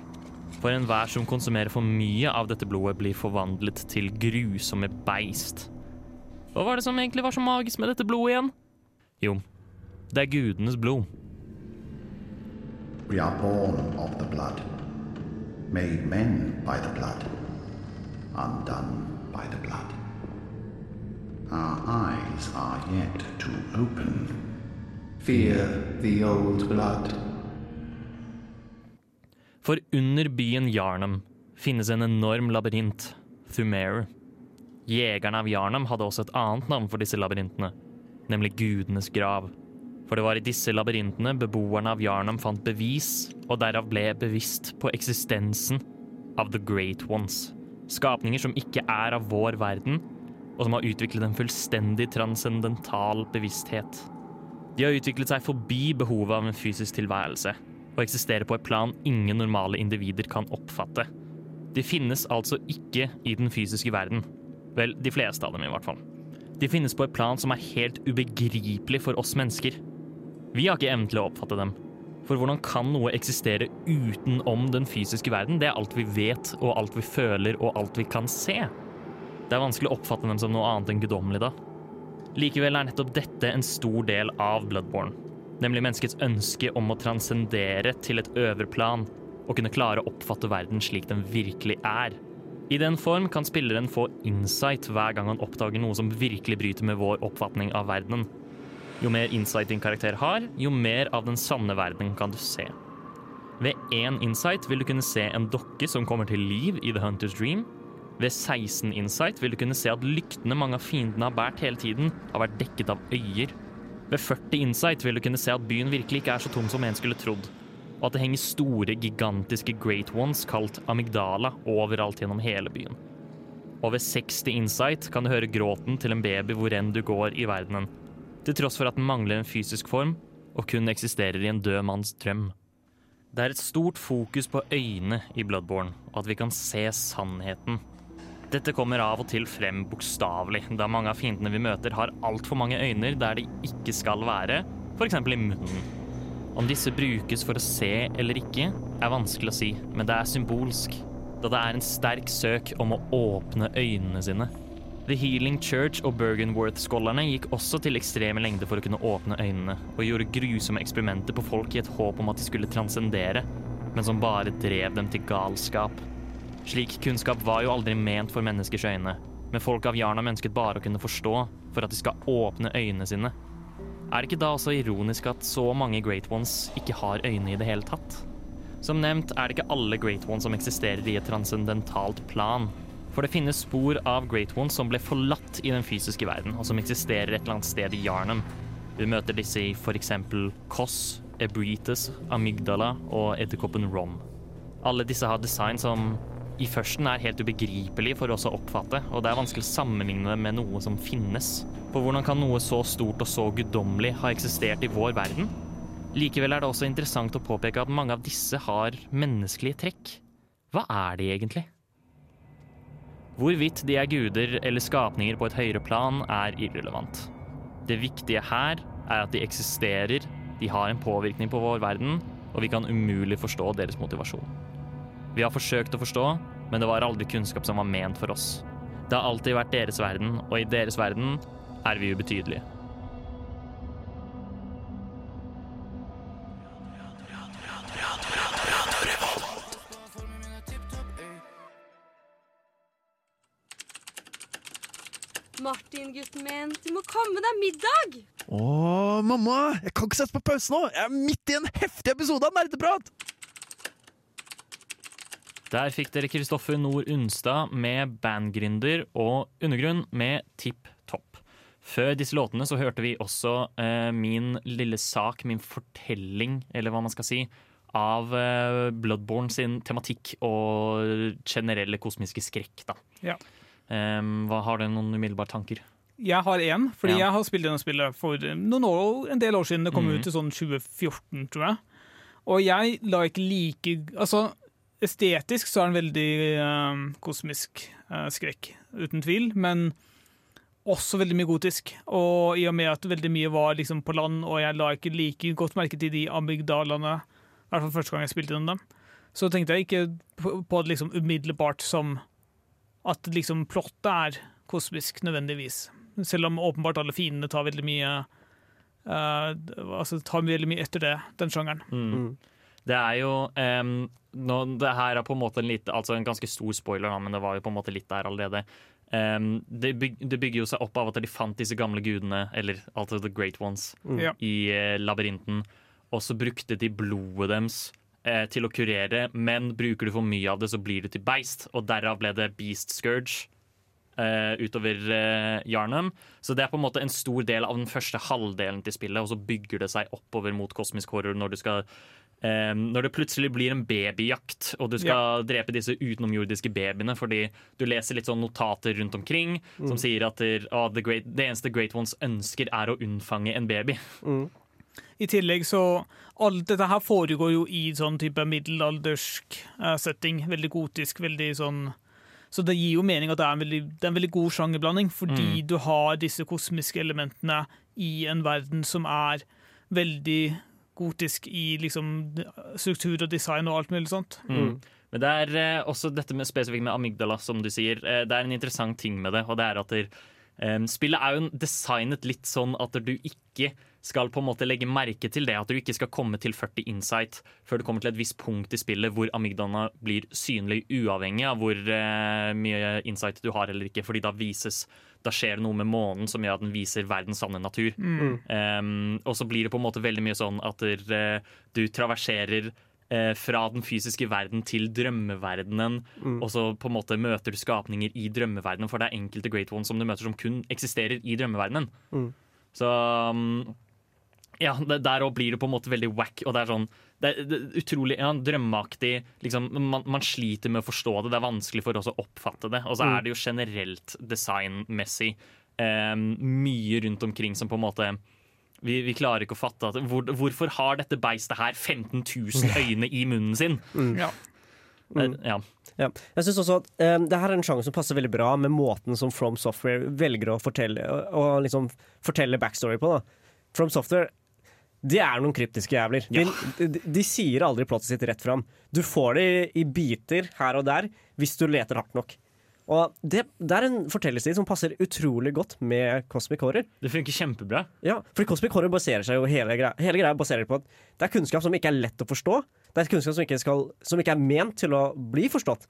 For enhver som konsumerer for mye av dette blodet, blir forvandlet til grusomme beist. Hva var det som egentlig var så magisk med dette blodet igjen? Jo, det er gudenes blod. We are born of the blood, made men by the blood, undone by the blood. Our eyes are yet to open. Fear the old blood. For under byen Yarnum finnes en enorm labyrint, Thumeru. Jegerne av Yarnum hadde også et annet navn for disse labyrintene, nemlig gudenes grav. For det var i disse labyrintene beboerne av Yarnum fant bevis, og derav ble bevisst på eksistensen av The Great Ones. Skapninger som ikke er av vår verden, og som har utviklet en fullstendig transcendental bevissthet. De har utviklet seg forbi behovet av en fysisk tilværelse, og eksisterer på et plan ingen normale individer kan oppfatte. De finnes altså ikke i den fysiske verden. Vel, de fleste av dem i hvert fall. De finnes på et plan som er helt ubegripelig for oss mennesker. Vi har ikke evnen til å oppfatte dem. For hvordan kan noe eksistere utenom den fysiske verden? Det er alt vi vet, og alt vi føler, og alt vi kan se. Det er vanskelig å oppfatte dem som noe annet enn guddommelig, da. Likevel er nettopp dette en stor del av Bloodborne. Nemlig menneskets ønske om å transcendere til et øverplan og kunne klare å oppfatte verden slik den virkelig er. I den form kan spilleren få insight hver gang han oppdager noe som virkelig bryter med vår oppfatning av verdenen. Jo mer insight din karakter har, jo mer av den sanne verden kan du se. Ved én insight vil du kunne se en dokke som kommer til liv i The Hunter's Dream. Ved 16 insight vil du kunne se at lyktene mange av fiendene har båret hele tiden, har vært dekket av øyer. Ved 40 insight vil du kunne se at byen virkelig ikke er så tom som en skulle trodd. og at det henger store, gigantiske Great Ones kalt amygdala overalt gjennom hele byen. Og ved 60 insight kan du høre gråten til en baby hvor enn du går i verdenen, til tross for at den mangler en fysisk form og kun eksisterer i en død manns drøm. Det er et stort fokus på øyne i Bloodborne, og at vi kan se sannheten. Dette kommer av og til frem bokstavelig, da mange av fiendene vi møter har altfor mange øyne der de ikke skal være, f.eks. i munnen. Om disse brukes for å se eller ikke, er vanskelig å si, men det er symbolsk, da det er en sterk søk om å åpne øynene sine. The Healing Church og Bergenworth-skollerne gikk også til ekstreme lengder for å kunne åpne øynene, og gjorde grusomme eksperimenter på folk i et håp om at de skulle transcendere, men som bare drev dem til galskap. Slik kunnskap var jo aldri ment for menneskers øyne, men folk av Jarnam ønsket bare å kunne forstå for at de skal åpne øynene sine. Er det ikke da også ironisk at så mange Great Ones ikke har øyne i det hele tatt? Som nevnt er det ikke alle Great Ones som eksisterer i et transcendentalt plan. For det finnes spor av Great Ones som ble forlatt i den fysiske verden, og som eksisterer et eller annet sted i Yarnum. Vi møter disse i f.eks. Koss, Ebritus, Amygdala og edderkoppen Rom. Alle disse har design som i førsten er helt ubegripelig for oss å oppfatte, og det er vanskelig å sammenligne det med noe som finnes. For hvordan kan noe så stort og så guddommelig ha eksistert i vår verden? Likevel er det også interessant å påpeke at mange av disse har menneskelige trekk. Hva er de egentlig? Hvorvidt de er guder eller skapninger på et høyere plan, er irrelevant. Det viktige her er at de eksisterer, de har en påvirkning på vår verden, og vi kan umulig forstå deres motivasjon. Vi har forsøkt å forstå, men det var aldri kunnskap som var ment for oss. Det har alltid vært deres verden, og i deres verden er vi ubetydelige. Martin, gutten min, du må komme deg middag! Å, mamma! Jeg kan ikke sette på pause nå! Jeg er midt i en heftig episode av Nerdeprat! Der fikk dere Kristoffer Nord Unstad med Bandgrinder og Undergrunn med Tipp Topp. Før disse låtene så hørte vi også eh, min lille sak, min fortelling, eller hva man skal si, av eh, Bloodborne sin tematikk og generelle kosmiske skrekk. da. Ja. Em, hva Har dere noen umiddelbare tanker? Jeg har én, fordi Ja. jeg har spilt gjennom spillet for noen år, en del år siden. Det kom Mhm. ut i sånn 2014, tror jeg. Og jeg la ikke like Altså, estetisk så er den veldig uh, kosmisk uh, skrekk, uten tvil, men også veldig mye gotisk. Og i og med at veldig mye var liksom på land, og jeg la ikke like godt merke til de amygdalene, i hvert fall første gang jeg spilte gjennom dem, så tenkte jeg ikke på på det liksom umiddelbart som at liksom plottet er kosmisk nødvendigvis. Selv om åpenbart alle fiendene tar veldig mye uh, altså tar veldig mye etter det, den sjangeren. Mm. Det er jo um, nå, Det her er på en måte en, litt, altså en ganske stor spoiler, da, men det var jo på en måte litt der allerede. Um, det, byg, det bygger jo seg opp av at de fant disse gamle gudene, eller altså The Great Ones, mm. i uh, labyrinten. Og så brukte de blodet deres eh, til å kurere, men bruker du for mye av det, så blir det til beist. Og derav ble det Beast Scourge eh, utover eh, Yarnum. Så det er på en måte en stor del av den første halvdelen til spillet, og så bygger det seg oppover mot kosmisk horror når du skal Um, når det plutselig blir en babyjakt, og du skal drepe disse utenomjordiske babyene fordi du leser litt sånn notater rundt omkring som sier at der, oh, the great, det eneste Great Ones ønsker, er å unnfange en baby. I tillegg så Alt dette her foregår jo i sånn type middelaldersk eh, setting. Veldig gotisk, veldig sånn Så det gir jo mening at det er en veldig, det er en veldig god sjangerblanding, fordi du har disse kosmiske elementene i en verden som er veldig gotisk i liksom struktur og design og alt mulig sånt. Mm. Men det er eh, også dette med spesifikt med amygdala, som du sier. Eh, det er en interessant ting med det, og det er at der, eh, spillet er jo designet litt sånn at du ikke skal på en måte legge merke til det, at du ikke skal komme til 40 insight før du kommer til et visst punkt i spillet hvor amygdala blir synlig uavhengig av hvor eh, mye insight du har eller ikke, fordi da vises da skjer det noe med månen som gjør at den viser verdens sanne natur. Um, og så blir det på en måte veldig mye sånn at der, eh, du traverserer eh, fra den fysiske verden til drømmeverdenen, og så på en måte møter du skapninger i drømmeverdenen, for det er enkelte Great Ones som du møter som kun eksisterer i drømmeverdenen. Så um, ja, det, der òg blir det på en måte veldig wack. Og det er sånn det er, det er utrolig ja, drømmeaktig. Liksom, man, man sliter med å forstå det. Det er vanskelig for oss å oppfatte det. Og så er det jo generelt designmessig eh, mye rundt omkring som på en måte vi, vi klarer ikke å fatte at hvor, Hvorfor har dette beistet her 15 000 øyne i munnen sin? Ja. Eh, Ja. Ja. Jeg synes også at um, det her er en sjanger som passer veldig bra med måten som From Software velger å fortelle, å, å liksom fortelle backstory på. Da. From Software de er noen kryptiske jævler. De, de, de sier aldri plottet sitt rett fram. Du får det i, i biter her og der hvis du leter hardt nok. Og det, det er en fortellerstil som passer utrolig godt med Cosmic Horror. Det funker kjempebra. Ja, for Cosmic Horror baserer seg jo hele greia, hele greia baserer på at det er kunnskap som ikke er lett å forstå. Det er kunnskap som ikke, skal, som ikke er ment til å bli forstått.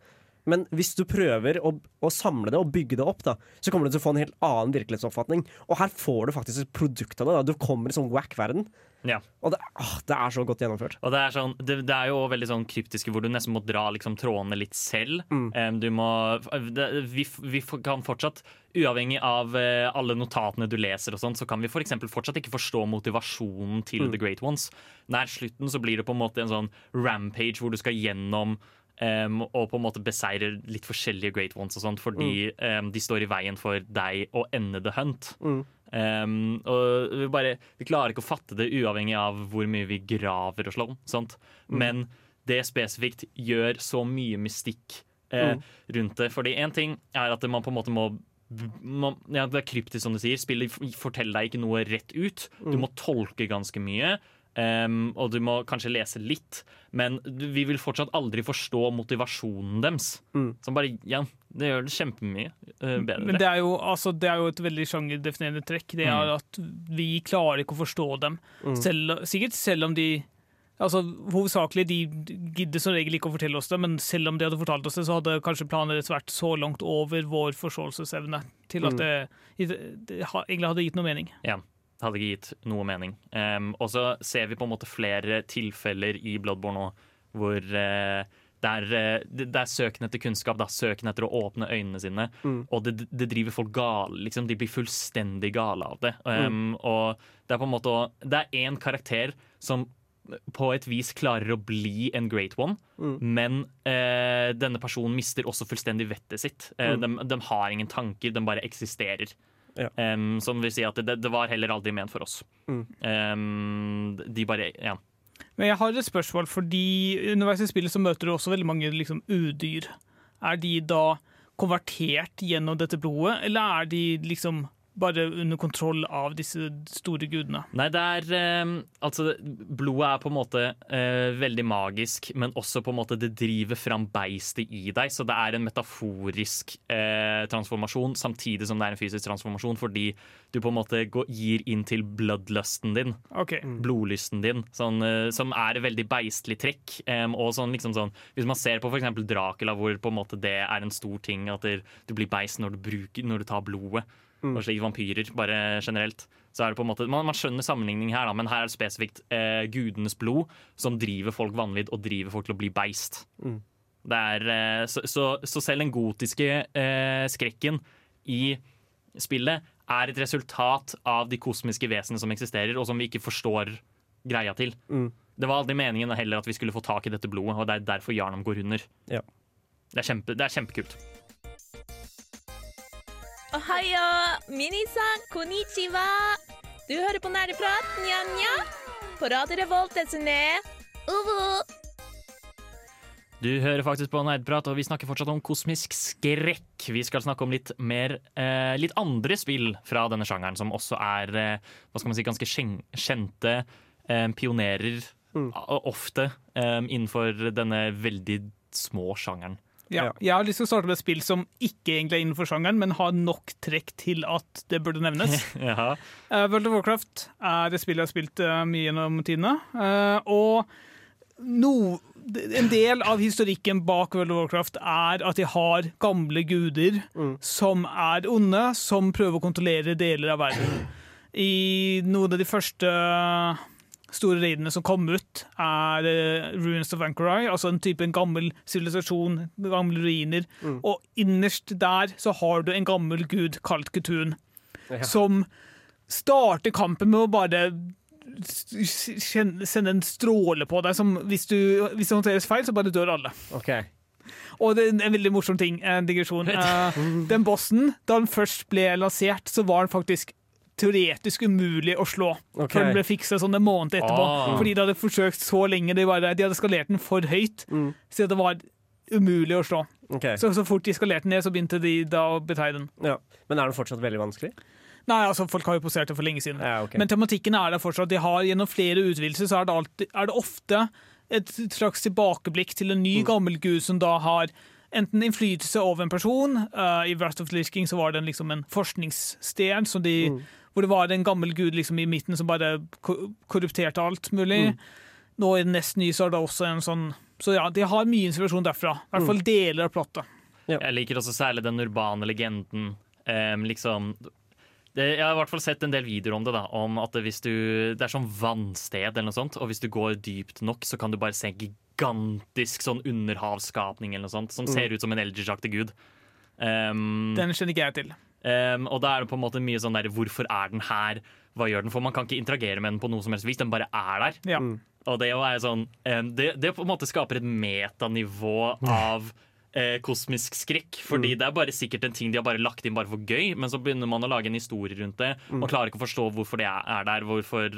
Men hvis du prøver å, å samle det og bygge det opp, da, så kommer du til å få en helt annen virkelighetsoppfatning. Og her får du faktisk et produkt av det. Da. Du kommer i sånn wack-verden. Ja. Og det, åh, det er så godt gjennomført. Og det er, sånn, det, det er jo veldig sånn kryptiske hvor du nesten må dra liksom, trådene litt selv. Em, du må, vi, vi kan fortsatt, uavhengig av uh, alle notatene du leser, og sånt, så kan vi for fortsatt ikke forstå motivasjonen til The Great Ones. Nær slutten så blir det på en måte en sånn rampage hvor du skal gjennom em, og på en måte beseirer litt forskjellige Great Ones og sånt, fordi em, de står i veien for deg å ende the hunt. Um, og vi, bare, vi klarer ikke å fatte det uavhengig av hvor mye vi graver og slår. Sant? Men det spesifikt gjør så mye mystikk eh, rundt det. Fordi én ting er at man på en måte må man, ja, Det er kryptisk, som du sier. Spillet forteller deg ikke noe rett ut. Du må tolke ganske mye. Um, og du må kanskje lese litt, men vi vil fortsatt aldri forstå motivasjonen deres. Som bare, ja, Det gjør det kjempemye uh, bedre. Men det er, jo, altså, det er jo et veldig sjangerdefinerende trekk. Det er at vi klarer ikke å forstå dem. Selv, sikkert selv om de Altså, Hovedsakelig de gidder som regel ikke å fortelle oss det, men selv om de hadde fortalt oss det, så hadde kanskje planen deres vært så langt over vår forståelsesevne til at det, det, det ha- egentlig hadde gitt noe mening. Ja, det hadde ikke gitt noe mening. Um, og så ser vi på en måte flere tilfeller i Bloodborne nå hvor uh, det, er, uh, det, det er søken etter kunnskap, da, søken etter å åpne øynene sine. Og det, det driver folk gale. Liksom, de blir fullstendig gale av det. Um, Og det er på en måte Det er én karakter som på et vis klarer å bli en great one, men eh, denne personen mister også fullstendig vettet sitt. Eh, de, de har ingen tanker, de bare eksisterer. Ja. Em, som vil si at det, det var heller aldri ment for oss. Em, de bare Ja. Men jeg har et spørsmål, fordi underveis i spillet så møter du også veldig mange liksom, udyr. Er de da konvertert gjennom dette blodet, eller er de liksom bare under kontroll av disse store gudene? Nei, det er eh, Altså, blodet er på en måte eh, veldig magisk, men også på en måte det driver fram beistet i deg. Så det er en metaforisk eh, transformasjon samtidig som det er en fysisk transformasjon, fordi du på en måte går, gir inn til bloodlusten din. OK. blodlysten din, sånn, eh, som er et veldig beistlig trekk. em, og sånn, liksom sånn, hvis man ser på f.eks. Dracula, hvor på en måte det er en stor ting at du blir beist når du, bruker, når du tar blodet, og slik vampyrer bare generelt, så er det på en måte, man, man skjønner sammenligning her, da, men her er det spesifikt eh, gudenes blod som driver folk vanvidd og driver folk til å bli beist. Det er, eh, så, så, så selv den gotiske eh, skrekken i spillet er et resultat av de kosmiske vesenene som eksisterer, og som vi ikke forstår greia til. Det var aldri meningen heller at vi skulle få tak i dette blodet, og det er derfor Jarnam går under. Ja. Det, er kjempe, det er kjempekult. Ohayo, minisan, konnichiwa. Du hører på Nerdeprat, nja-nja. På Radio Revolt, SNE. Uvu. Du hører faktisk på Nerdeprat, og vi snakker fortsatt om kosmisk skrekk. Vi skal snakke om litt mer eh, litt andre spill fra denne sjangeren, som også er eh, hva skal man si, ganske kjente eh, pionerer Mm. ofte eh, innenfor denne veldig små sjangeren. Ja. Jeg har lyst til å starte med et spill som ikke egentlig er innenfor sjangeren, men har nok trekk til at det burde nevnes. ja. uh, World of Warcraft er et spill jeg har spilt uh, mye gjennom tidene. Uh, og no, en del av historikken bak World of Warcraft er at de har gamle guder som er onde, som prøver å kontrollere deler av verden. I noen av de første store raidene som kom ut, er eh, Ruins of Anchorai, altså en type en gammel sivilisasjon, gamle ruiner. Og innerst der så har du en gammel gud kalt Kutun som starter kampen med å bare sende en stråle på deg som hvis, du, hvis det håndteres feil, så bare dør alle. Okay. Og det er en veldig morsom ting, en digresjon. Eh, den bossen, da den først ble lansert, så var den faktisk teoretisk umulig å slå. Okay. Før den ble fiksa sånn en måned etterpå. Ah. Fordi de hadde forsøkt så lenge. De, bare, de hadde skalert den for høyt, Mm. så det var umulig å slå. Okay. Så, så fort de skalerte den ned, så begynte de da å betegne den. Ja. Men er den fortsatt veldig vanskelig? Nei, altså, folk har jo posert det for lenge siden. Ja, okay. Men tematikken er der fortsatt. De har Gjennom flere utvidelser så er det, alltid, er det ofte et slags tilbakeblikk til en ny gammel gud som da har enten innflytelse over en person. Uh, I Wrath of the King så var det liksom en forskningssted som de, hvor det var en gammel gud liksom i midten som bare korrupterte alt mulig. Nå i den nest nye så er det også en sånn Så ja, de har mye inspirasjon derfra. I hvert fall deler av plottet. Jeg liker også særlig den urbane legenden. Um, liksom det, Jeg har i hvert fall sett en del videoer om det. da Om at det, hvis du, det er sånn vannsted, eller noe sånt og hvis du går dypt nok, så kan du bare se en gigantisk sånn underhavsskapning eller noe sånt som ser ut som en eldresjaktig gud. Um, Den kjenner ikke jeg til. Em, og da er det på en måte mye sånn der Hvorfor er den her? Hva gjør den? For man kan ikke interagere med den på noe som helst vis. Den bare er der. Ja. Og det, er sånn, um, det, det på en måte skaper et metanivå av eh, kosmisk skrekk. Fordi det er bare sikkert en ting de har bare lagt inn bare for gøy, men så begynner man å lage en historie rundt det og klarer ikke å forstå hvorfor det er er der, hvorfor,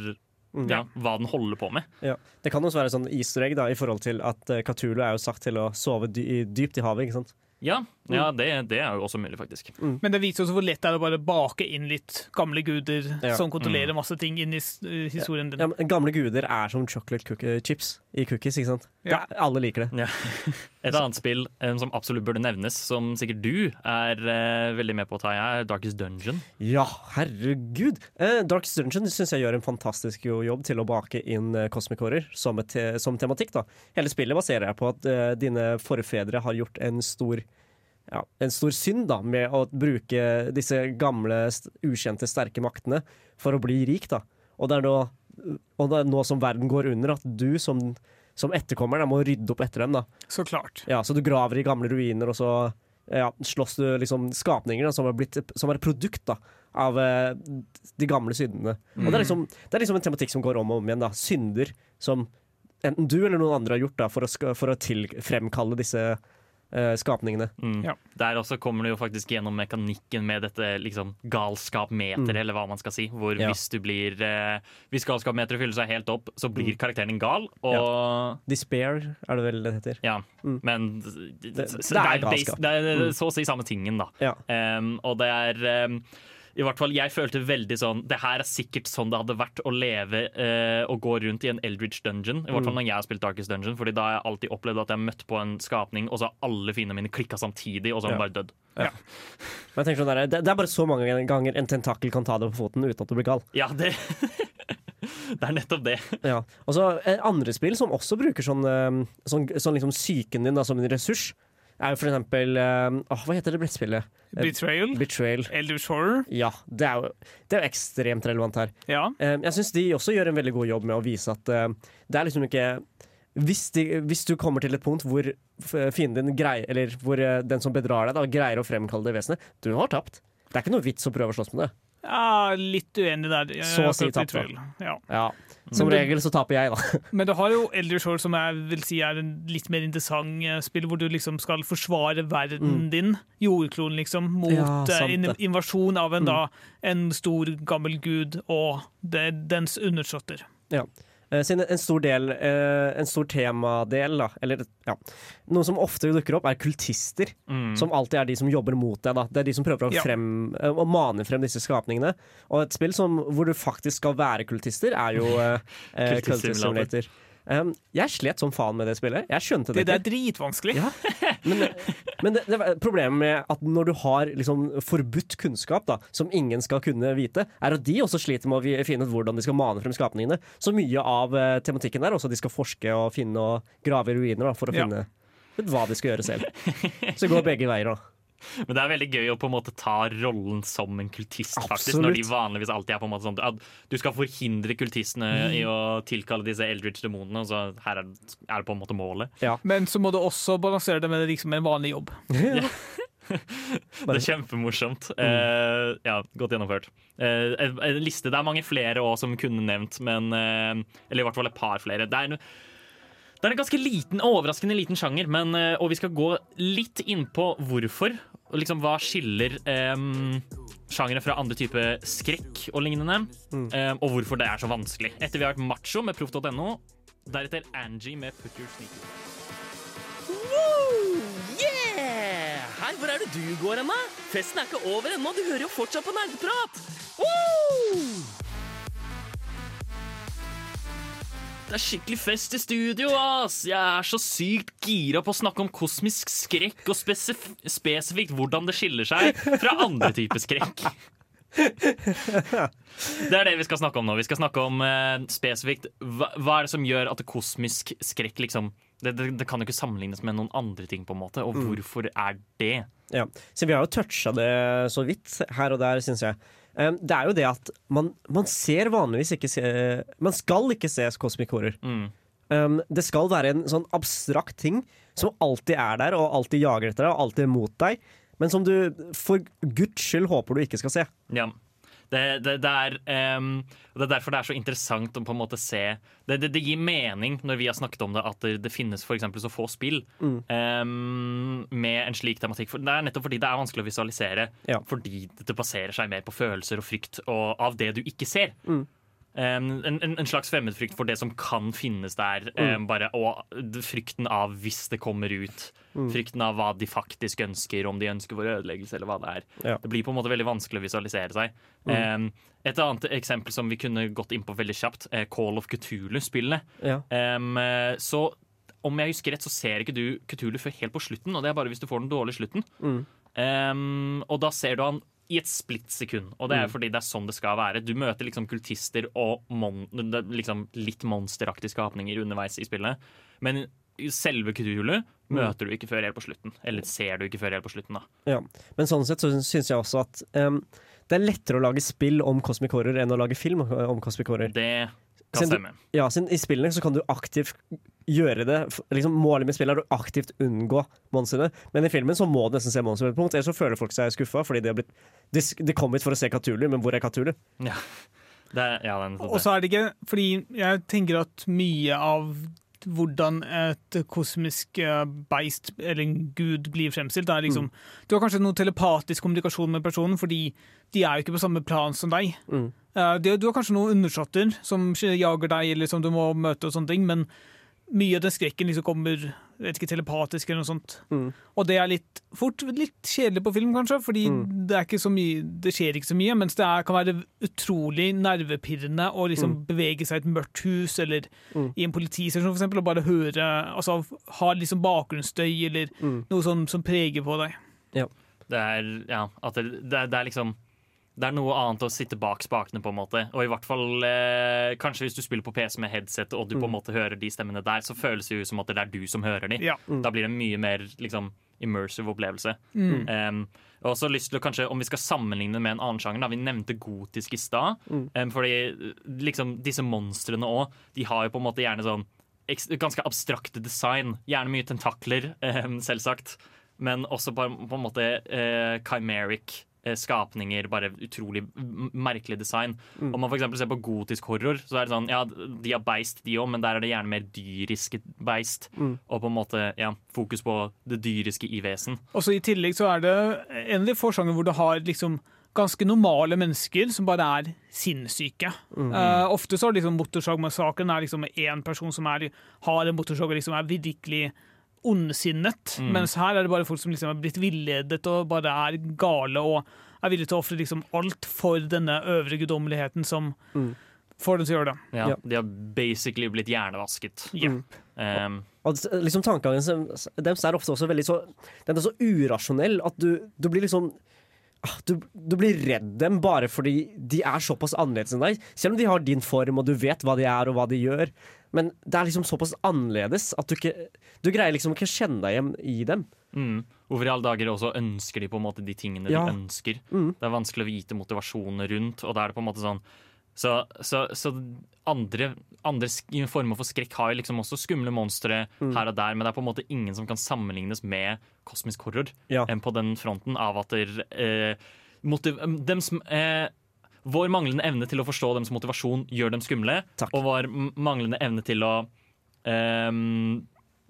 ja, hva den holder på med. Ja. Det kan også være sånn easter egg da, i forhold til at uh, er jo sagt til å sove dy dypt i havet. ikke sant? Ja, ja det, det er jo også mulig, faktisk. Men det viser også hvor lett det er å bare bake inn litt gamle guder Ja. som kontrollerer masse ting inn i uh, historien din. Ja, men Gamle guder er som chocolate cookie chips i cookies. ikke sant? Ja. alle liker det. Ja. Et annet spill eh, som absolutt burde nevnes, som sikkert du er uh, veldig med på å ta, er Darkest Dungeon. Ja, herregud! Uh, Darkest Dungeon syns jeg gjør en fantastisk jo- jobb til å bake inn uh, Cosmic Horror som, te som tematikk. da. Hele spillet baserer jeg på at eh, dine forfedre har gjort en stor ja, en stor synd da, med å bruke disse gamle, ukjente, sterke maktene for å bli rik. da. Og det er nå, og det er nå som verden går under, at du som, som etterkommer må rydde opp etter dem. da. Så klart. Ja, Så du graver i gamle ruiner, og så ja, slåss du liksom skapninger da, som, er blitt, som er et produkt da, av eh, de gamle syndene. Og det er, liksom, det er liksom en tematikk som går om og om igjen. da, Synder som enten du eller noen andre har gjort da, for å, for å til, fremkalle disse skapningene. Mm. Ja. Der også kommer det jo faktisk gjennom mekanikken med dette liksom, galskapmeteret, eller hva man skal si. Hvor Ja. hvis du blir eh, Hvis galskapmeteret fyller seg helt opp, så blir karakteren din gal. Og Despair er det vel det heter. ja, Mm. men det, Det- så det er galskap. det er så å si samme tingen, da. Ja. Em, og det er em, i hvert fall, Jeg følte veldig sånn Det her er sikkert sånn det hadde vært å leve eh, og gå rundt i en Eldridge dungeon. I hvert Mm. fall når jeg har spilt Darkest Dungeon, Fordi da har jeg alltid opplevd at jeg har møtt på en skapning, og så har alle fiendene mine klikka samtidig, og så har han Ja. bare dødd. Ja. Ja. sånn der, det, det er bare så mange ganger en tentakel kan ta deg på foten uten at du blir gal. Ja, det Det er nettopp det. Ja. Og så eh, andre spill som også bruker sånn, eh, sånn, sånn liksom psyken din da, som en ressurs, er jo for eksempel eh, åh, Hva heter det brettspillet? Eh, Betrayal. Betrayal. Elders Horror. Ja, det er jo, det er jo ekstremt relevant her. Ja. Eh, jeg syns de også gjør en veldig god jobb med å vise at det er liksom ikke hvis, de, hvis du kommer til et punkt hvor fienden din greier Eller hvor den som bedrar deg, da, greier å fremkalle det vesenet, du har tapt. Det er ikke noe vits å prøve å slåss med det. ja, litt uenig der. Jeg- Så å si tapt, da. Ja. Ja. Som du, regel så taper jeg, da. Men du har jo Elder Shore, som jeg vil si er en litt mer interessant eh, spill, hvor du liksom skal forsvare verden din, jordkloden, liksom, mot Mm. Ja, eh, in. Mm. invasjon av en, da, en stor, gammel gud og det, dens undersåtter. Ja. Eh, Siden en stor del, eh, en stor temadel, da, eller ja, noe som ofte dukker opp, er kultister. Mm. Som alltid er de som jobber mot deg. Da. Det er de som prøver å, Ja. frem, eh, å mane frem disse skapningene. Og et spill som, hvor du faktisk skal være kultister, er jo eh, eh, Kultist Simulator. Um, jeg slet som faen med det spillet. Jeg skjønte det, Det, det er dritvanskelig. Ja. Men, men det, det var problemet med at når du har liksom forbudt kunnskap da, som ingen skal kunne vite, er at de også sliter med å finne ut hvordan de skal mane frem skapningene. Så mye av uh, tematikken der også at de skal forske og finne og grave i ruiner da, for å Ja. finne ut hva de skal gjøre selv. Så det går begge veier. da. Men det er veldig gøy å på en måte ta rollen som en kultist, faktisk. Absolutt. Når de vanligvis alltid er på en måte sånn at du skal forhindre kultistene Mm. i å tilkalle disse Eldridge demonene, og så her er, er det på en måte målet. Men så må du også balansere det med liksom en vanlig jobb. Det er kjempemorsomt. Uh, ja, godt gjennomført. Uh, en, en liste, Det er mange flere også som kunne nevnt, men uh, Eller i hvert fall et par flere. Det er, det er en ganske liten, overraskende liten sjanger, men, og vi skal gå litt inn på hvorfor. Og liksom Hva skiller um, sjangere fra andre typer skrekk og lignende, eh, og hvorfor det er så vanskelig. Etter vi har vært macho med proff.no, deretter Angie med Put Your Sneakers. Yeah! Hei, hvor er det du går hen, da? Festen er ikke over ennå, du hører jo fortsatt på nerdeprat! Woo! Det er skikkelig fest i studio, ass! Jeg er så sykt gira på å snakke om kosmisk skrekk, og spesif spesifikt hvordan det skiller seg fra andre typer skrekk. Det er det vi skal snakke om nå. Vi skal snakke om eh, spesifikt hva, hva er det som gjør at kosmisk skrekk liksom det, det, det kan jo ikke sammenlignes med noen andre ting, på en måte. Og hvorfor er det? Ja, så Vi har jo toucha det så vidt her og der, syns jeg. Det er jo det at man, man ser vanligvis ikke se, Man skal ikke se Cosmic Horror. Mm. Um, det skal være en sånn abstrakt ting som alltid er der, og alltid jager etter deg, og alltid er mot deg. Men som du for guds skyld håper du ikke skal se. Ja. Det, det, det, er, um, det er derfor det er så interessant å på en måte se Det, det, gir mening når vi har snakket om det, at det, finnes for eksempel så få spill ehm, med en slik tematikk. For det er nettopp fordi det er vanskelig å visualisere. Ja. Fordi det baserer seg mer på følelser og frykt og av det du ikke ser. Ehm, en, en, en slags fremmedfrykt for det som kan finnes der. Mm. bare, og frykten av hvis det kommer ut. Frykten av hva de faktisk ønsker, om de ønsker vår ødeleggelse eller hva det er. Ja. Det blir på en måte veldig vanskelig å visualisere seg. Ehm, et annet eksempel som vi kunne gått inn på veldig kjapt, er Call of Cthulhu-spillene. Ja. Så om jeg husker rett, så ser ikke du Cthulhu før helt på slutten, og det er bare hvis du får den dårlige slutten. Ehm, og da ser du han i et splitt sekund. og det er fordi det er sånn det skal være. Du møter liksom kultister og mon liksom litt monsteraktige skapninger underveis i spillet. Men selve kulturhjulet møter du ikke før helt på slutten. Eller ser du ikke før helt på slutten, da. Ja. Men sånn sett så syns jeg også at um, det er lettere å lage spill om Cosmic Horror enn å lage film uh, om Cosmic Horror. Det kan stemme. Ja, I spillene så kan du aktivt gjøre det. Liksom, målet med spillet er å aktivt unngå monstrene. Men i filmen så må du nesten se monster på et punkt, ellers så føler folk seg skuffa. Fordi de, har blitt, de, de kom hit for å se Katulu, men hvor er Katulu? Ja. Det, er- ja, den, Og så er det ikke Fordi jeg tenker at mye av hvordan et kosmisk eh, beist eller en gud blir fremstilt, er liksom Du har kanskje noe telepatisk kommunikasjon med personen, fordi de er jo ikke på samme plan som deg. Mm. du har kanskje noen undersåtter som jager deg, eller som du må møte, og sånne ting, men mye av den skrekken liksom kommer vet ikke, telepatisk eller noe sånt. Og det er litt fort litt kjedelig på film, kanskje, fordi det, er ikke så mye, det skjer ikke så mye, mens det er, kan være utrolig nervepirrende å liksom bevege seg i et mørkt hus eller i en politistasjon, eksempel, og bare høre Altså ha liksom bakgrunnsstøy eller noe som, som preger på deg. Det er, ja, at det, det, det er liksom Det er noe annet å sitte bak spakene, på en måte. Og i hvert fall eh, kanskje hvis du spiller på PC med headset og du på en måte hører de stemmene der, så føles det jo som at det er du som hører de. Ja. Da blir det en mye mer liksom, immersive opplevelse. Um, og også lyst til å kanskje, Om vi skal sammenligne med en annen sjanger, da, vi nevnte gotisk i stad. Um, fordi liksom, disse monstrene òg, de har jo på en måte gjerne sånn ganske abstrakte design. Gjerne mye tentakler, um, selvsagt. Men også på, på en måte uh, chimeric skapninger. Bare utrolig merkelig design. Om man eksempel ser på gotisk horror, så er det sånn Ja, de har beist, de òg, men der er det gjerne mer dyriske beist. Og på en måte ja, fokus på det dyriske i vesen. Og så I tillegg så er det en av de få sjanger hvor du har liksom ganske normale mennesker som bare er sinnssyke. Eh, ofte så er liksom Motorsagmassakren liksom én person som er, har en motorsag og liksom er virkelig ondsinnet. Mens her er det bare folk som liksom er blitt villedet og bare er gale og er villige til å ofre liksom alt for denne øvre guddommeligheten som får dem til å gjøre det. Ja, Ja. De har basically blitt hjernevasket. Ja. Um, Og liksom Tankegangen deres er ofte også veldig så Den er så urasjonell at du, du blir liksom ah, du, du blir redd dem bare fordi de er såpass annerledes enn deg. Selv om de har din form og du vet hva de er og hva de gjør. Men det er liksom såpass annerledes at du ikke Du greier liksom ikke kjenne deg igjen i dem. mm. Hvorfor i alle dager også ønsker de på en måte de tingene Ja. de ønsker? Mm. Det er vanskelig å vite motivasjonen rundt, og da er det på en måte sånn Så, så, så andre, andre former for skrekk har jo liksom også skumle monstre Mm. her og der, men det er på en måte ingen som kan sammenlignes med kosmisk horror Ja. enn på den fronten av at der, eh, motiv dems, eh, Vår manglende evne til å forstå deres motivasjon gjør dem skumle, Takk. og vår manglende evne til å um,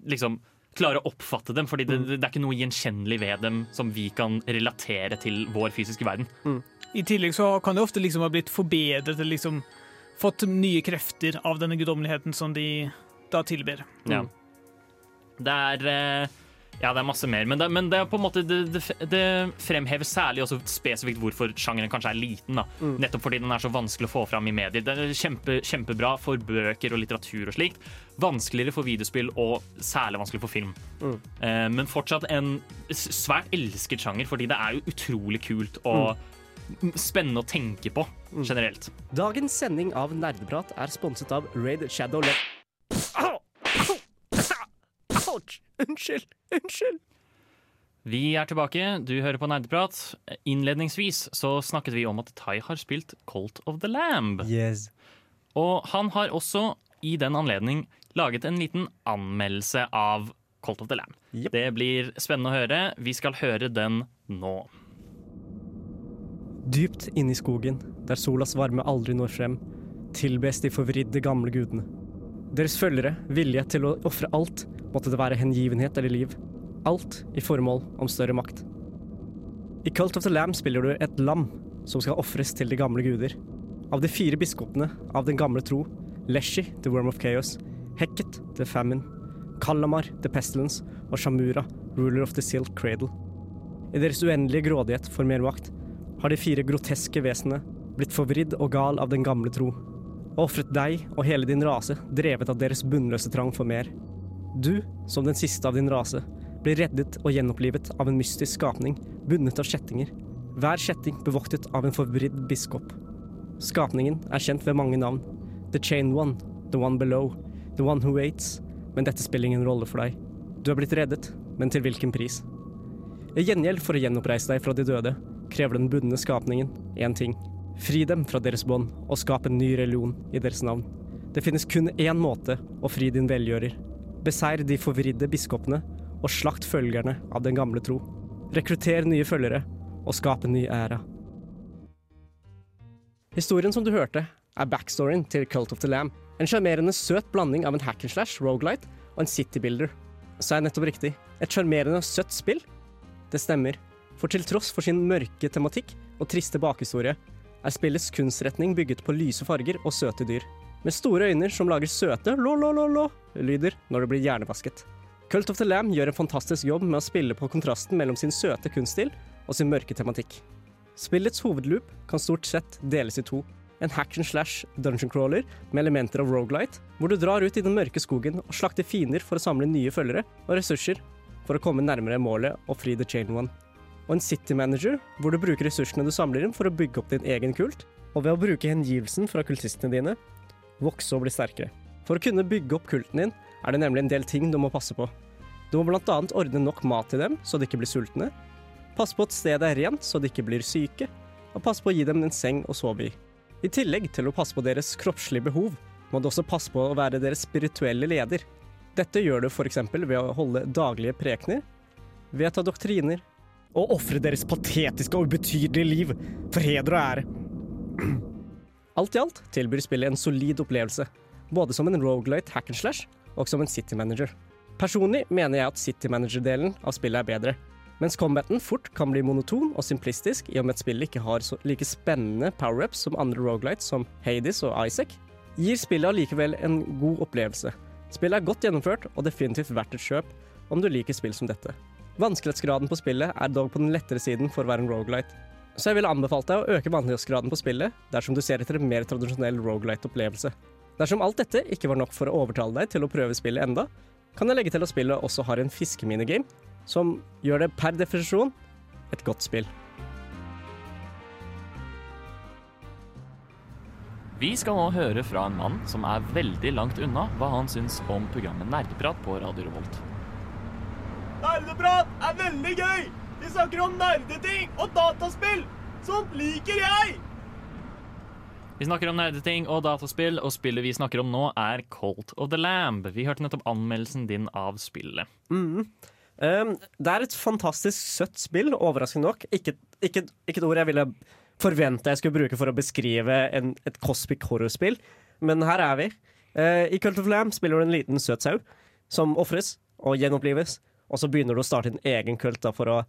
liksom klare å oppfatte dem, fordi det, Mm. det er ikke noe gjenkjennelig ved dem som vi kan relatere til vår fysiske verden. I tillegg så kan det ofte liksom ha blitt forbedret eller liksom fått nye krefter av denne guddommeligheten som de da tilber. Ja. Det er eh, Ja, det er masse mer, men det, men det er på en måte det, det, det fremhever særlig også spesifikt hvorfor sjangeren kanskje er liten. da Nettopp fordi den er så vanskelig å få fram i medier. Det er kjempe, kjempebra for bøker og litteratur og slikt. Vanskeligere for videospill og særlig vanskelig for film. Eh, men fortsatt en svært elsket sjanger, fordi det er jo utrolig kult og spennende å tenke på generelt. Dagens sending av Nerdeprat er sponset av Raid Shadow Le... Unnskyld! Unnskyld! Vi er tilbake, du hører på Nerdeprat. Innledningsvis så snakket vi om at Tai har spilt Colt of the Lamb. Yes. Og han har også i den anledning laget en liten anmeldelse av Colt of the Lamb. Yep. Det blir spennende å høre. Vi skal høre den nå. Dypt inne i skogen, der solas varme aldri når frem, tilbes de forvridde gamle gudene. Deres følgere, vilje til å ofre alt, måtte det være hengivenhet eller liv. Alt i formål om større makt. I Cult of the Lamb spiller du et lam som skal ofres til de gamle guder. Av de fire biskopene av den gamle tro, Leshi, the Worm of Chaos, Hekket, the Famine, Kalamar, the Pestilence og Shamura, ruler of the Silk Cradle. I deres uendelige grådighet for mer makt har de fire groteske vesenene blitt forvridd og gal av den gamle tro, og ofret deg og hele din rase, drevet av deres bunnløse trang for mer. Du, som den siste av din rase, blir reddet og gjenopplivet av en mystisk skapning, bundet av kjettinger. Hver kjetting bevoktet av en forvridd biskop. Skapningen er kjent ved mange navn. The Chain One, The One Below, The One Who Waits, men dette spiller ingen rolle for deg. Du er blitt reddet, men til hvilken pris? I gjengjeld for å gjenoppreise deg fra de døde, krever den bundne skapningen én ting. Fri dem fra deres bånd, og skap en ny religion i deres navn. Det finnes kun én måte å fri din velgjører. Beseir de forvridde biskopene, og slakt følgerne av den gamle tro. Rekrutter nye følgere, og skap en ny æra. Historien som du hørte, er backstoryen til Cult of the Lamb. En sjarmerende søt blanding av en hack and slash, rogelight og en citybuilder. Sa jeg nettopp riktig? Et sjarmerende og søtt spill? Det stemmer. For til tross for sin mørke tematikk og triste bakhistorie, er spillets kunstretning bygget på lyse farger og søte dyr. Med store øyne som lager søte lo-lo-lo-lo-lyder når det blir hjernevasket. Cult of the Lamb gjør en fantastisk jobb med å spille på kontrasten mellom sin søte kunststil og sin mørke tematikk. Spillets hovedloop kan stort sett deles i to. En hack slash dungeon crawler med elementer av rogelight, hvor du drar ut i den mørke skogen og slakter fiender for å samle nye følgere og ressurser for å komme nærmere målet og fri The Chain One. Og en city manager, hvor du bruker ressursene du samler inn for å bygge opp din egen kult, og ved å bruke hengivelsen fra kultistene dine, vokse og bli sterkere. For å kunne bygge opp kulten din, er det nemlig en del ting du må passe på. Du må annet ordne nok mat til dem, så de ikke blir sultne, passe på at stedet er rent, så de ikke blir syke, og passe på å gi dem en seng å sove i. I tillegg til å passe på deres kroppslige behov, må du også passe på å være deres spirituelle leder. Dette gjør du f.eks. ved å holde daglige prekener, vedta doktriner og ofre deres patetiske og ubetydelige liv for heder og ære. Alt i alt tilbyr spillet en solid opplevelse, både som en rogelight hack and slash og som en city manager. Personlig mener jeg at city manager-delen av spillet er bedre, mens combaten fort kan bli monoton og simplistisk i og med at spillet ikke har like spennende power-ups som andre rogelights som Hades og Isaac, gir spillet allikevel en god opplevelse. Spillet er godt gjennomført og definitivt verdt et kjøp om du liker spill som dette. Vanskelighetsgraden på spillet er dog på den lettere siden for å være en rogelight, så jeg ville anbefalt deg å øke vanskelighetsgraden på spillet dersom du ser etter en mer tradisjonell rogelight-opplevelse. Dersom alt dette ikke var nok for å overtale deg til å prøve spillet enda, kan jeg legge til at spillet også har en fiskeminigame, som gjør det per definisjon et godt spill. Vi skal nå høre fra en mann som er veldig langt unna hva han syns om programmet Nerdeprat på Radio Revolt. Nerdeprat er veldig gøy! Vi snakker om nerdeting og dataspill! Sånt liker jeg! Vi snakker om nerdeting og dataspill, og spillet vi snakker om nå, er Colt of the Lamb. Vi hørte nettopp anmeldelsen din av spillet. Mm. Um, det er et fantastisk søtt spill, overraskende nok. Ikke, ikke, ikke et ord jeg ville forvente jeg skulle bruke for å beskrive en, et cosmic horror-spill, men her er vi. Uh, I Cult of Lamb spiller du en liten søt sau som ofres og gjenopplives, og så begynner du å starte en egen kult da, for å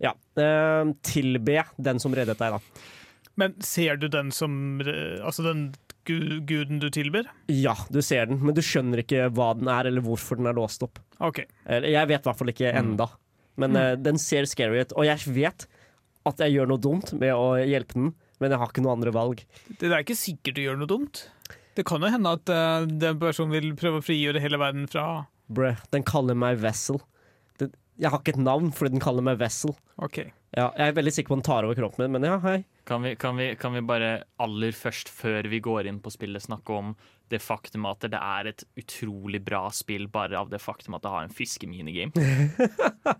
ja, uh, tilbe den som reddet deg. da. Men ser du den som eh, Altså den gu- guden du tilber? Ja, du ser den, men du skjønner ikke hva den er, eller hvorfor den er låst opp. Okay. Jeg vet i hvert fall ikke enda, men eh, den ser scary ut. Og jeg vet at jeg gjør noe dumt med å hjelpe den, men jeg har ikke noe andre valg. Det er ikke sikkert du gjør noe dumt. Det kan jo hende at eh, den personen vil prøve å frigjøre hele verden fra Brø, den kaller meg Vessel. Jeg har ikke et navn fordi den kaller meg Vessel. OK. Ja, jeg er veldig sikker på den tar over kroppen min, men ja, hei. Kan vi, kan, vi, kan vi bare aller først, før vi går inn på spillet, snakke om det faktum at det er et utrolig bra spill bare av det faktum at det har en fiskeminigame?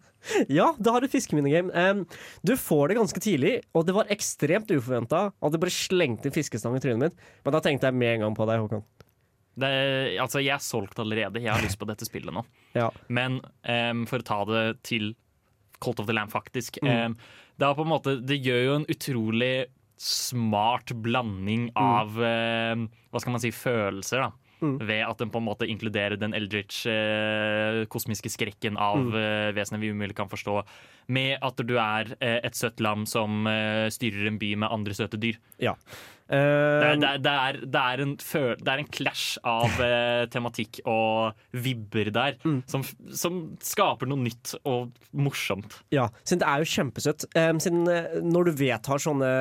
Ja, da har du fiskeminigame. Um, du får det ganske tidlig, og det var ekstremt uforventa at det bare slengte en fiskestang i trynet mitt. Men da tenkte jeg med en gang på deg, Håkon. Det, altså, jeg er solgt allerede. Jeg har lyst på dette spillet nå. Ja. Men um, for å ta det til Colt of the Lamb, faktisk. Mm. um, det, er på en måte, det gjør jo en utrolig smart blanding Mm. av hva skal man si, følelser. da. Mm. Ved at den på en måte inkluderer den eldritch eh, kosmiske skrekken av Mm. eh, vesener vi umulig kan forstå. Med at du er eh, et søtt lam som eh, styrer en by med andre søte dyr. Ja. Det det, det, er, det, er en føl det er en clash av tematikk og vibber der, Mm. som, som skaper noe nytt og morsomt. Ja, siden det er jo kjempesøtt. Siden når du vedtar sånne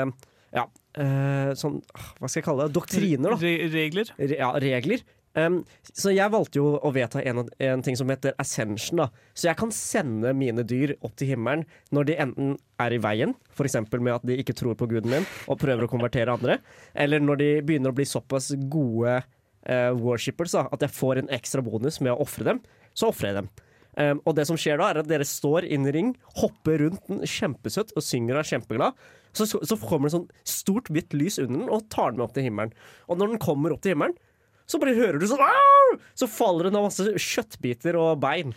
ja, eh, sånn, ah, hva skal jeg kalle det, doktriner, da. Re regler? Re ja, regler. Um, så jeg valgte jo å vedta en, en ting som heter ascension. da Så jeg kan sende mine dyr opp til himmelen når de enten er i veien, f.eks. med at de ikke tror på guden min og prøver å konvertere andre, eller når de begynner å bli såpass gode uh, worshippers da, at jeg får en ekstra bonus med å ofre dem, så ofrer jeg dem. Um, og det som skjer da, er at dere står inn i ring, hopper rundt den kjempesøtt og synger og er kjempeglad. Så, så, kommer det sånn stort, hvitt lys under den og tar den med opp til himmelen. Og når den kommer opp til himmelen, så bare hører du sånn Aah! Så faller den av masse kjøttbiter og bein.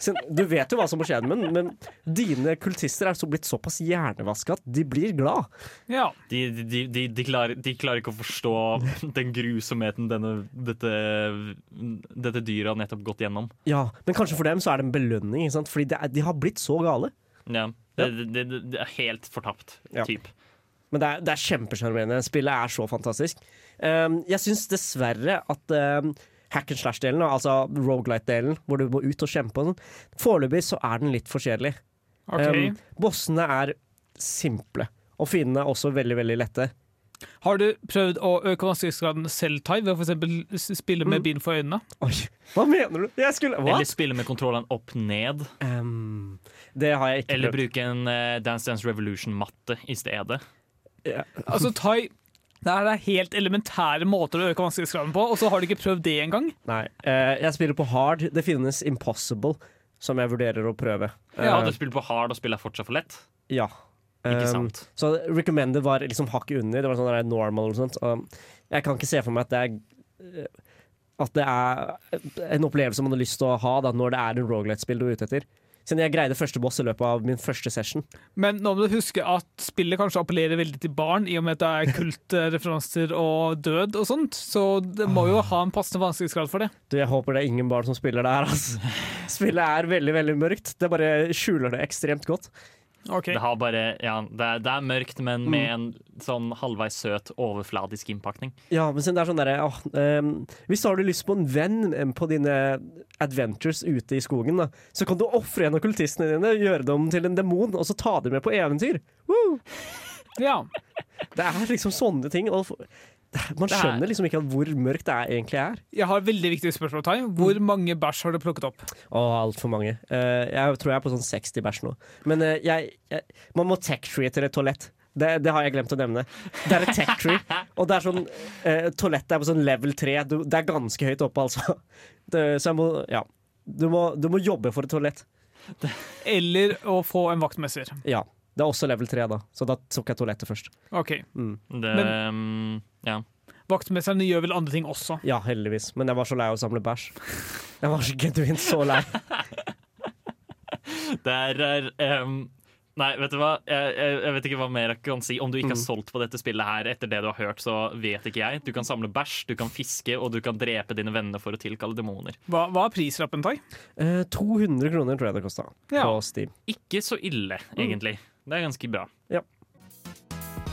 Du vet jo hva som må skje med den, men dine kultister er så blitt såpass hjernevaska at de blir glad. Ja. De, de, de, de, de, klarer, de klarer ikke å forstå den grusomheten denne, dette, dette dyret har nettopp gått gjennom. Ja, Men kanskje for dem så er det en belønning, ikke sant? fordi det er, de har blitt så gale. Ja. Det, det, det, er helt fortapt. Ja. Typ. Men det er, det er kjempesjarmerende. Spillet er så fantastisk. Um, jeg syns dessverre at um, hack and slash-delen, altså rogelight-delen, hvor du må ut og kjempe og sånn, foreløpig så er den litt for kjedelig. OK. Um, bossene er simple, og fiendene er også veldig, veldig lette. Har du prøvd å øke vanskelighetsgraden selv, Tai, ved å eksempel spille med Mm. bind for øynene? Oi, hva mener du? Jeg skulle Hva? Eller spille med kontrollen opp ned. Um, det har jeg ikke Eller prøvd. bruke en uh, Dance Dance Revolution-matte i stedet. Yeah. Altså, Tai, det er helt elementære måter å øke vanskelighetsgraden på, og så har du ikke prøvd det engang? Nei. eh, jeg spiller på hard. Det finnes impossible, som jeg vurderer å prøve. Ja, Eh, du spiller på hard og spiller fortsatt for lett. ja. Ikke Um, sant? Så recommended var liksom hakket under. Det var sånn der normal og sånt. Og jeg kan ikke se for meg at det er At det er en opplevelse man har lyst til å ha da, når det er en Rogalite-spill du er ute etter. Siden jeg greide første boss i løpet av min første session. Men nå må du huske at spillet kanskje appellerer veldig til barn, i og med at det er kultreferanser og død og sånt, så det må jo ha en passende vanskelighetsgrad for det. Du, Jeg håper det er ingen barn som spiller det her. Altså. Spillet er veldig veldig mørkt. Det bare skjuler det ekstremt godt. Ok. Det, har bare, ja, det, er, det er mørkt, men Mm. med en sånn halvveis søt, overfladisk innpakning. Ja, men det er sånn derre åh, ehm, Hvis har lyst på en venn på dine adventures ute i skogen, da, så kan du ofre en av kultistene dine, gjøre dem til en demon, og så ta dem med på eventyr. Woo! Ja. Det er liksom sånne ting. Og man er- skjønner liksom ikke hvor mørkt det er, egentlig er. Jeg har veldig viktig spørsmål, Tai. Hvor Mm. mange bæsj har du plukket opp? Å, altfor mange. Eh, jeg tror jeg er på sånn 60 bæsj nå. Men eh, jeg, jeg, man må tech-tree til et toalett. Det, det har jeg glemt å nevne. Det er et tech-tree, og det er sånn eh, Toalettet er på sånn level 3. Du, det er ganske høyt oppe, altså. Det, så jeg må Ja. Du må, du må jobbe for et toalett. Eller å få en vaktmester. Ja. Det er også level 3, da, så da tok jeg toalettet først. OK. Mm. Det, um, ja. Vaktmesteren gjør vel andre ting også. Ja, heldigvis. Men jeg var så lei av å samle bæsj. Jeg var så genuint så lei. Det er um, Nei, vet du hva? Jeg, jeg, jeg vet ikke hva mer jeg kan si. Om du ikke Mm. har solgt på dette spillet her etter det du har hørt, så vet ikke jeg. Du kan samle bæsj, du kan fiske, og du kan drepe dine venner for å tilkalle demoner. Hva, hva er prislappen, Tai? Eh, 200 kroner tror jeg det kosta Ja. på Steam. Ikke så ille, Mm. egentlig. Det er ganske bra.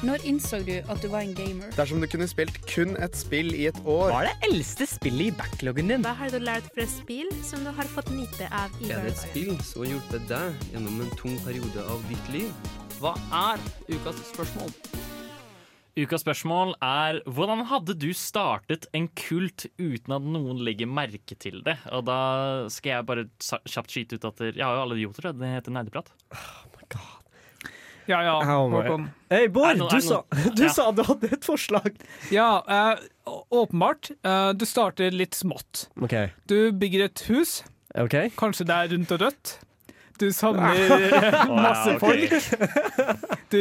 Når innså du at du var en gamer? Dersom du kunne spilt kun et spill i et år Hva er det eldste spillet i backloggen din? Hva har du lært fra spill som du har fått nyte av i Er det et spill som har hjulpet deg gjennom en tung periode av ditt liv? Hva er ukas spørsmål? Ukas spørsmål er hvordan hadde du startet en kult uten at noen legger merke til det? Og da skal jeg bare kjapt skyte ut at jeg har jo alle idioter, det heter nerdeprat. Ja, ja, Håkon. Hei, Bård! Du, sa, du Ja. sa du hadde et forslag. Ja, eh, åpenbart. Eh, du starter litt smått. Okay. Du bygger et hus. Okay. Kanskje det er rundt og rødt. Du samler masse folk. Du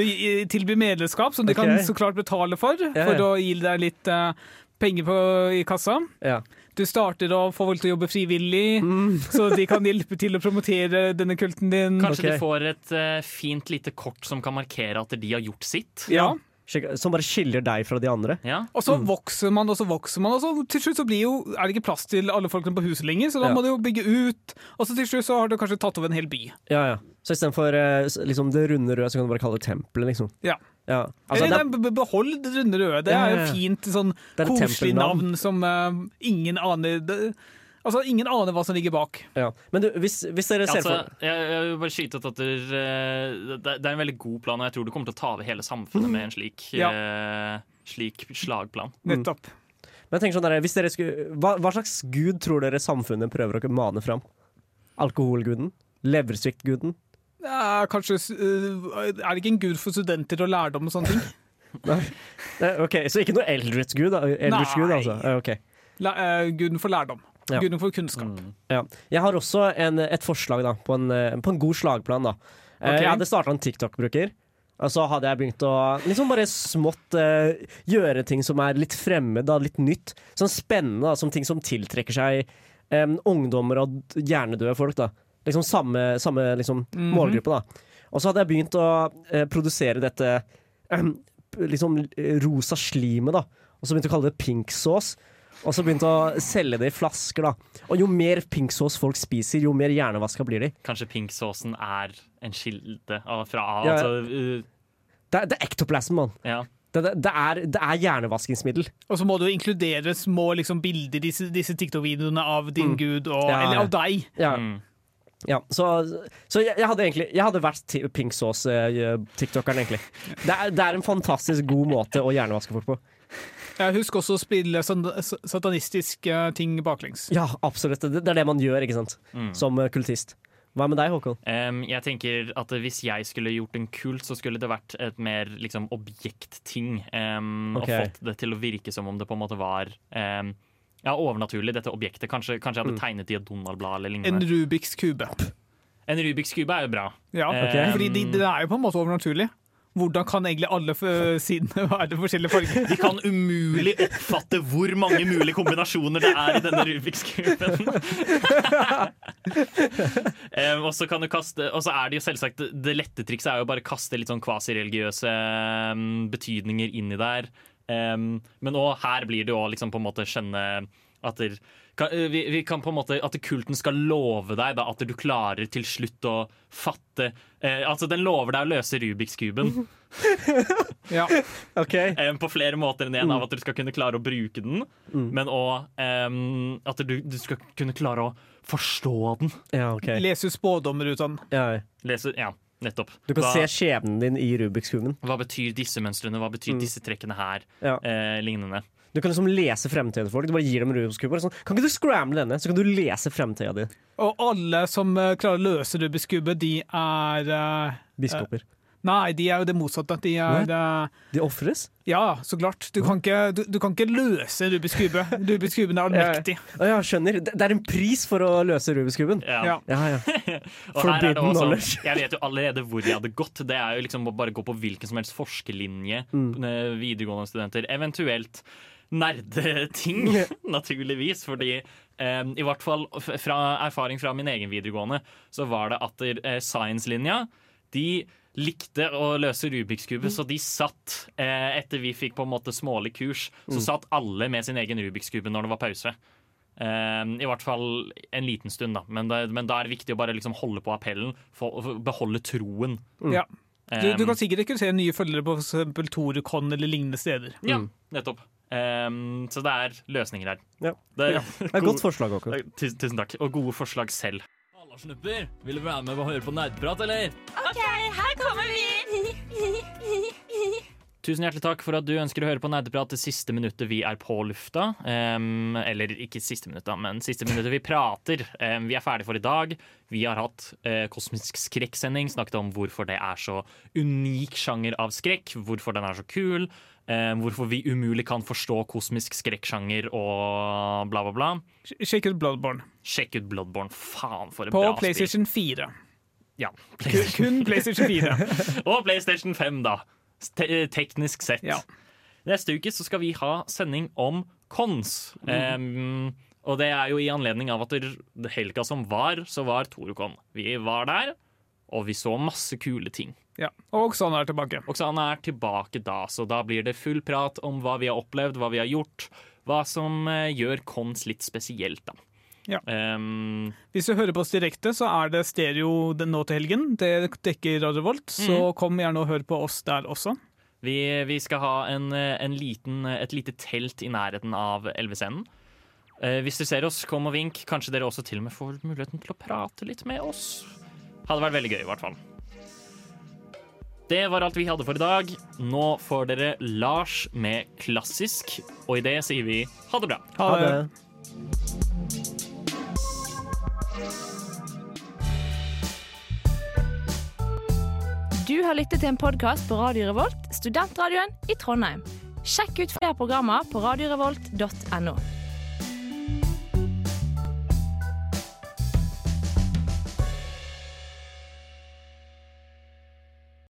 tilbyr medlemskap, som de kan så klart betale for, for å gi deg litt eh, penger på, i kassa. Ja. Du starter å få folk til å jobbe frivillig, Mm. så de kan hjelpe til å promotere denne kulten din. Kanskje okay. de får et uh, fint lite kort som kan markere at de har gjort sitt. Ja. Som bare skiller deg fra de andre. Ja. Og så vokser man, og så vokser man, og så til slutt så blir jo, er det ikke plass til alle folkene på huset lenger, så da Ja. må du jo bygge ut. Og så til slutt så har du kanskje tatt over en hel by. Ja, ja. Så istedenfor uh, liksom det runde røde, så kan du bare kalle det tempelet, liksom. Ja. Ja. Altså, Eller det nei, behold det runde røde. Det er jo fint sånn Det er koselig navn som uh, ingen aner det, Altså, ingen aner hva som ligger bak. er, ja. Men du, hvis, hvis dere ser Altså, for jeg, jeg vil bare skyte ut at det, eh, det det er en veldig god plan, og jeg tror du kommer til å ta over hele samfunnet med en slik, Ja. uh, slik slagplan. Nettopp. Men jeg tenker sånn der, hvis dere skulle, hva, hva slags gud tror dere samfunnet prøver å mane fram? Alkoholguden? Leversviktguden? Ja, kanskje eh, Er det ikke en gud for studenter og lærdom og sånne ting? Nei. OK, så ikke noe Eldritch-gud? Eldritch-gud, altså. Okay. Eh, guden for lærdom. Ja. Guden for kunnskap. Ja. Jeg har også en, et forslag da, på, en, eh, på en god slagplan. da. Okay. Jeg hadde starta en TikTok-bruker. Og så hadde jeg begynt å liksom bare smått uh, gjøre ting som er litt fremmed, da, litt nytt. Sånn spennende, da, som ting som tiltrekker seg um, ungdommer og hjernedøde folk. da. Liksom samme, samme liksom, Mhm. målgruppe. da. Og så hadde jeg begynt å eh, produsere dette eh, liksom eh, rosa slimet, da. Og så begynte jeg å kalle det pink sauce. Og så begynte å selge det i flasker. da Og jo mer pink sauce folk spiser, jo mer hjernevaska blir de. Kanskje pinksåsen er en kilde fra Ja, ja. altså, uh, Det, er- det er ektoplasm, mann. ja. Det, det, det, er, det er hjernevaskingsmiddel. Og så må du inkludere små liksom, bilder, disse, disse TikTok-videoene av din Mm. gud, og, Ja, eller av deg. Ja. Mm. Ja, så, så jeg, jeg hadde egentlig Jeg hadde vært pink sauce-tiktokeren, egentlig. Det er, det er en fantastisk god måte å hjernevaske folk på. Jeg husker også å spille satanistiske ting baklengs. Ja, absolutt. Det, det er det man gjør, ikke sant? Mm. Som eh, kultist. Hva med deg, Håkon? Um, jeg tenker at Hvis jeg skulle gjort en kult, så skulle det vært et mer liksom, objektting. Um, okay. Og fått det til å virke som om det på en måte var em, ja, overnaturlig, dette objektet. Kanskje, kanskje jeg hadde tegnet i et Donald-blad eller En lignende. Rubiks kube. En Rubiks kube er jo bra. Ja, Ok. fordi det de er jo på en måte overnaturlig. Hvordan kan egentlig alle sidene være forskjellige farger? De kan umulig oppfatte hvor mange mulige kombinasjoner det er i denne Rubiks kuben. Em, og så kan du kaste Og så er det jo selvsagt Det lette trikset er jo bare å kaste litt sånn kvasireligiøse em, betydninger inni der. Em, men òg her blir det jo liksom på en måte skjønne at der, kan, vi, vi kan på en måte At kulten skal love deg da, at du klarer til slutt å fatte eh, Altså, den lover deg å løse Rubiks kuben. Ja. Em, på flere måter enn en av at du skal kunne klare å bruke den, Mm. men òg at du, du skal kunne klare å forstå den. Ja, okay. Lese spådommer ut av den. Ja. Leser, ja, nettopp. Du kan hva, se skjebnen din i Rubiks-kuben. hva betyr disse mønstrene, hva betyr Mm. disse trekkene her? Ja. Eh, lignende. Du kan liksom lese fremtiden til folk. Du bare gir dem Rubiks kube. Sånn, kan ikke du scramble denne, så kan du lese fremtida di? Og alle som eh, klarer å løse Rubiks kube, de er uh, Biskoper. Nei, de er jo det motsatte. De er eh, De ofres? Ja, så klart. Du kan ikke, du, du kan ikke løse Rubiks kube. Rubiks kuben er allmektig. Ja, skjønner. Det det er en pris for å løse Rubiks kuben. Ja. Ja. Ja, Forbidden også, knowledge. jeg vet jo allerede hvor jeg hadde gått. Det er jo liksom å bare gå på hvilken som helst forskerlinje. Mm. eh, Videregående studenter. Eventuelt nerdeting, naturligvis. Fordi um, i hvert fall fra erfaring fra min egen videregående, så var det at uh, science-linja de likte å løse Rubiks kube, så de satt eh, Etter vi fikk på en måte smålig kurs, så Mm. satt alle med sin egen Rubiks kube når det var pause. Eh, I hvert fall en liten stund, da. Men, det, men da er det viktig å bare liksom holde på appellen for for beholde troen. Ja. Du, du Um, kan sikkert rekruttere nye følgere på for eksempel Torukon eller lignende steder. Ja, nettopp. Um, så det er løsninger her. Ja. Det Ja. Det er et godt forslag, Håkon. Tusen, tusen takk. Og gode forslag selv. Snupper, vil du være med og høre på nerdprat, eller? OK, her kommer vi! Tusen hjertelig takk for at du ønsker å høre på Nerdeprat det siste minuttet vi er på lufta. Um, eller ikke siste minuttet, men siste minuttet vi prater. Um, vi er ferdige for i dag. Vi har hatt uh, kosmisk skrekksending, snakket om hvorfor det er så unik sjanger av skrekk, hvorfor den er så kul, hvorfor vi umulig kan forstå kosmisk skrekksjanger og bla, bla, bla. Sjekk ut Bloodborne Sjekk ut Bloodborne. Faen, for et på bra spill. PlayStation 4. Ja, Kun, kun PlayStation 4. og PlayStation 5, da. Te teknisk sett. Neste uke så skal vi ha sending om cons. Um, og det er jo i anledning av at helga som var, så var Torukon. Vi var der, og vi så masse kule ting. Ja. Og Oksana er tilbake. Oksana er tilbake da, så da blir det full prat om hva vi har opplevd, hva vi har gjort, hva som eh, gjør Kons litt spesielt, da. Ja. Um, Hvis du hører på oss direkte, så er det stereo den nå til helgen. Det dekker Radio Volt, så Mhm. kom gjerne og hør på oss der også. Vi, vi skal ha en, en liten, et lite telt i nærheten av elvescenen. Eh, hvis dere ser oss, kom og vink. Kanskje dere også til og med får muligheten til å prate litt med oss. Hadde vært veldig gøy, i hvert fall. Det var alt vi hadde for i dag. Nå får dere Lars med klassisk, og i det sier vi ha det bra. Ha det. Du har lyttet til en podkast på Radio Revolt, studentradioen i Trondheim. Sjekk ut flere programmer på radiorevolt.no.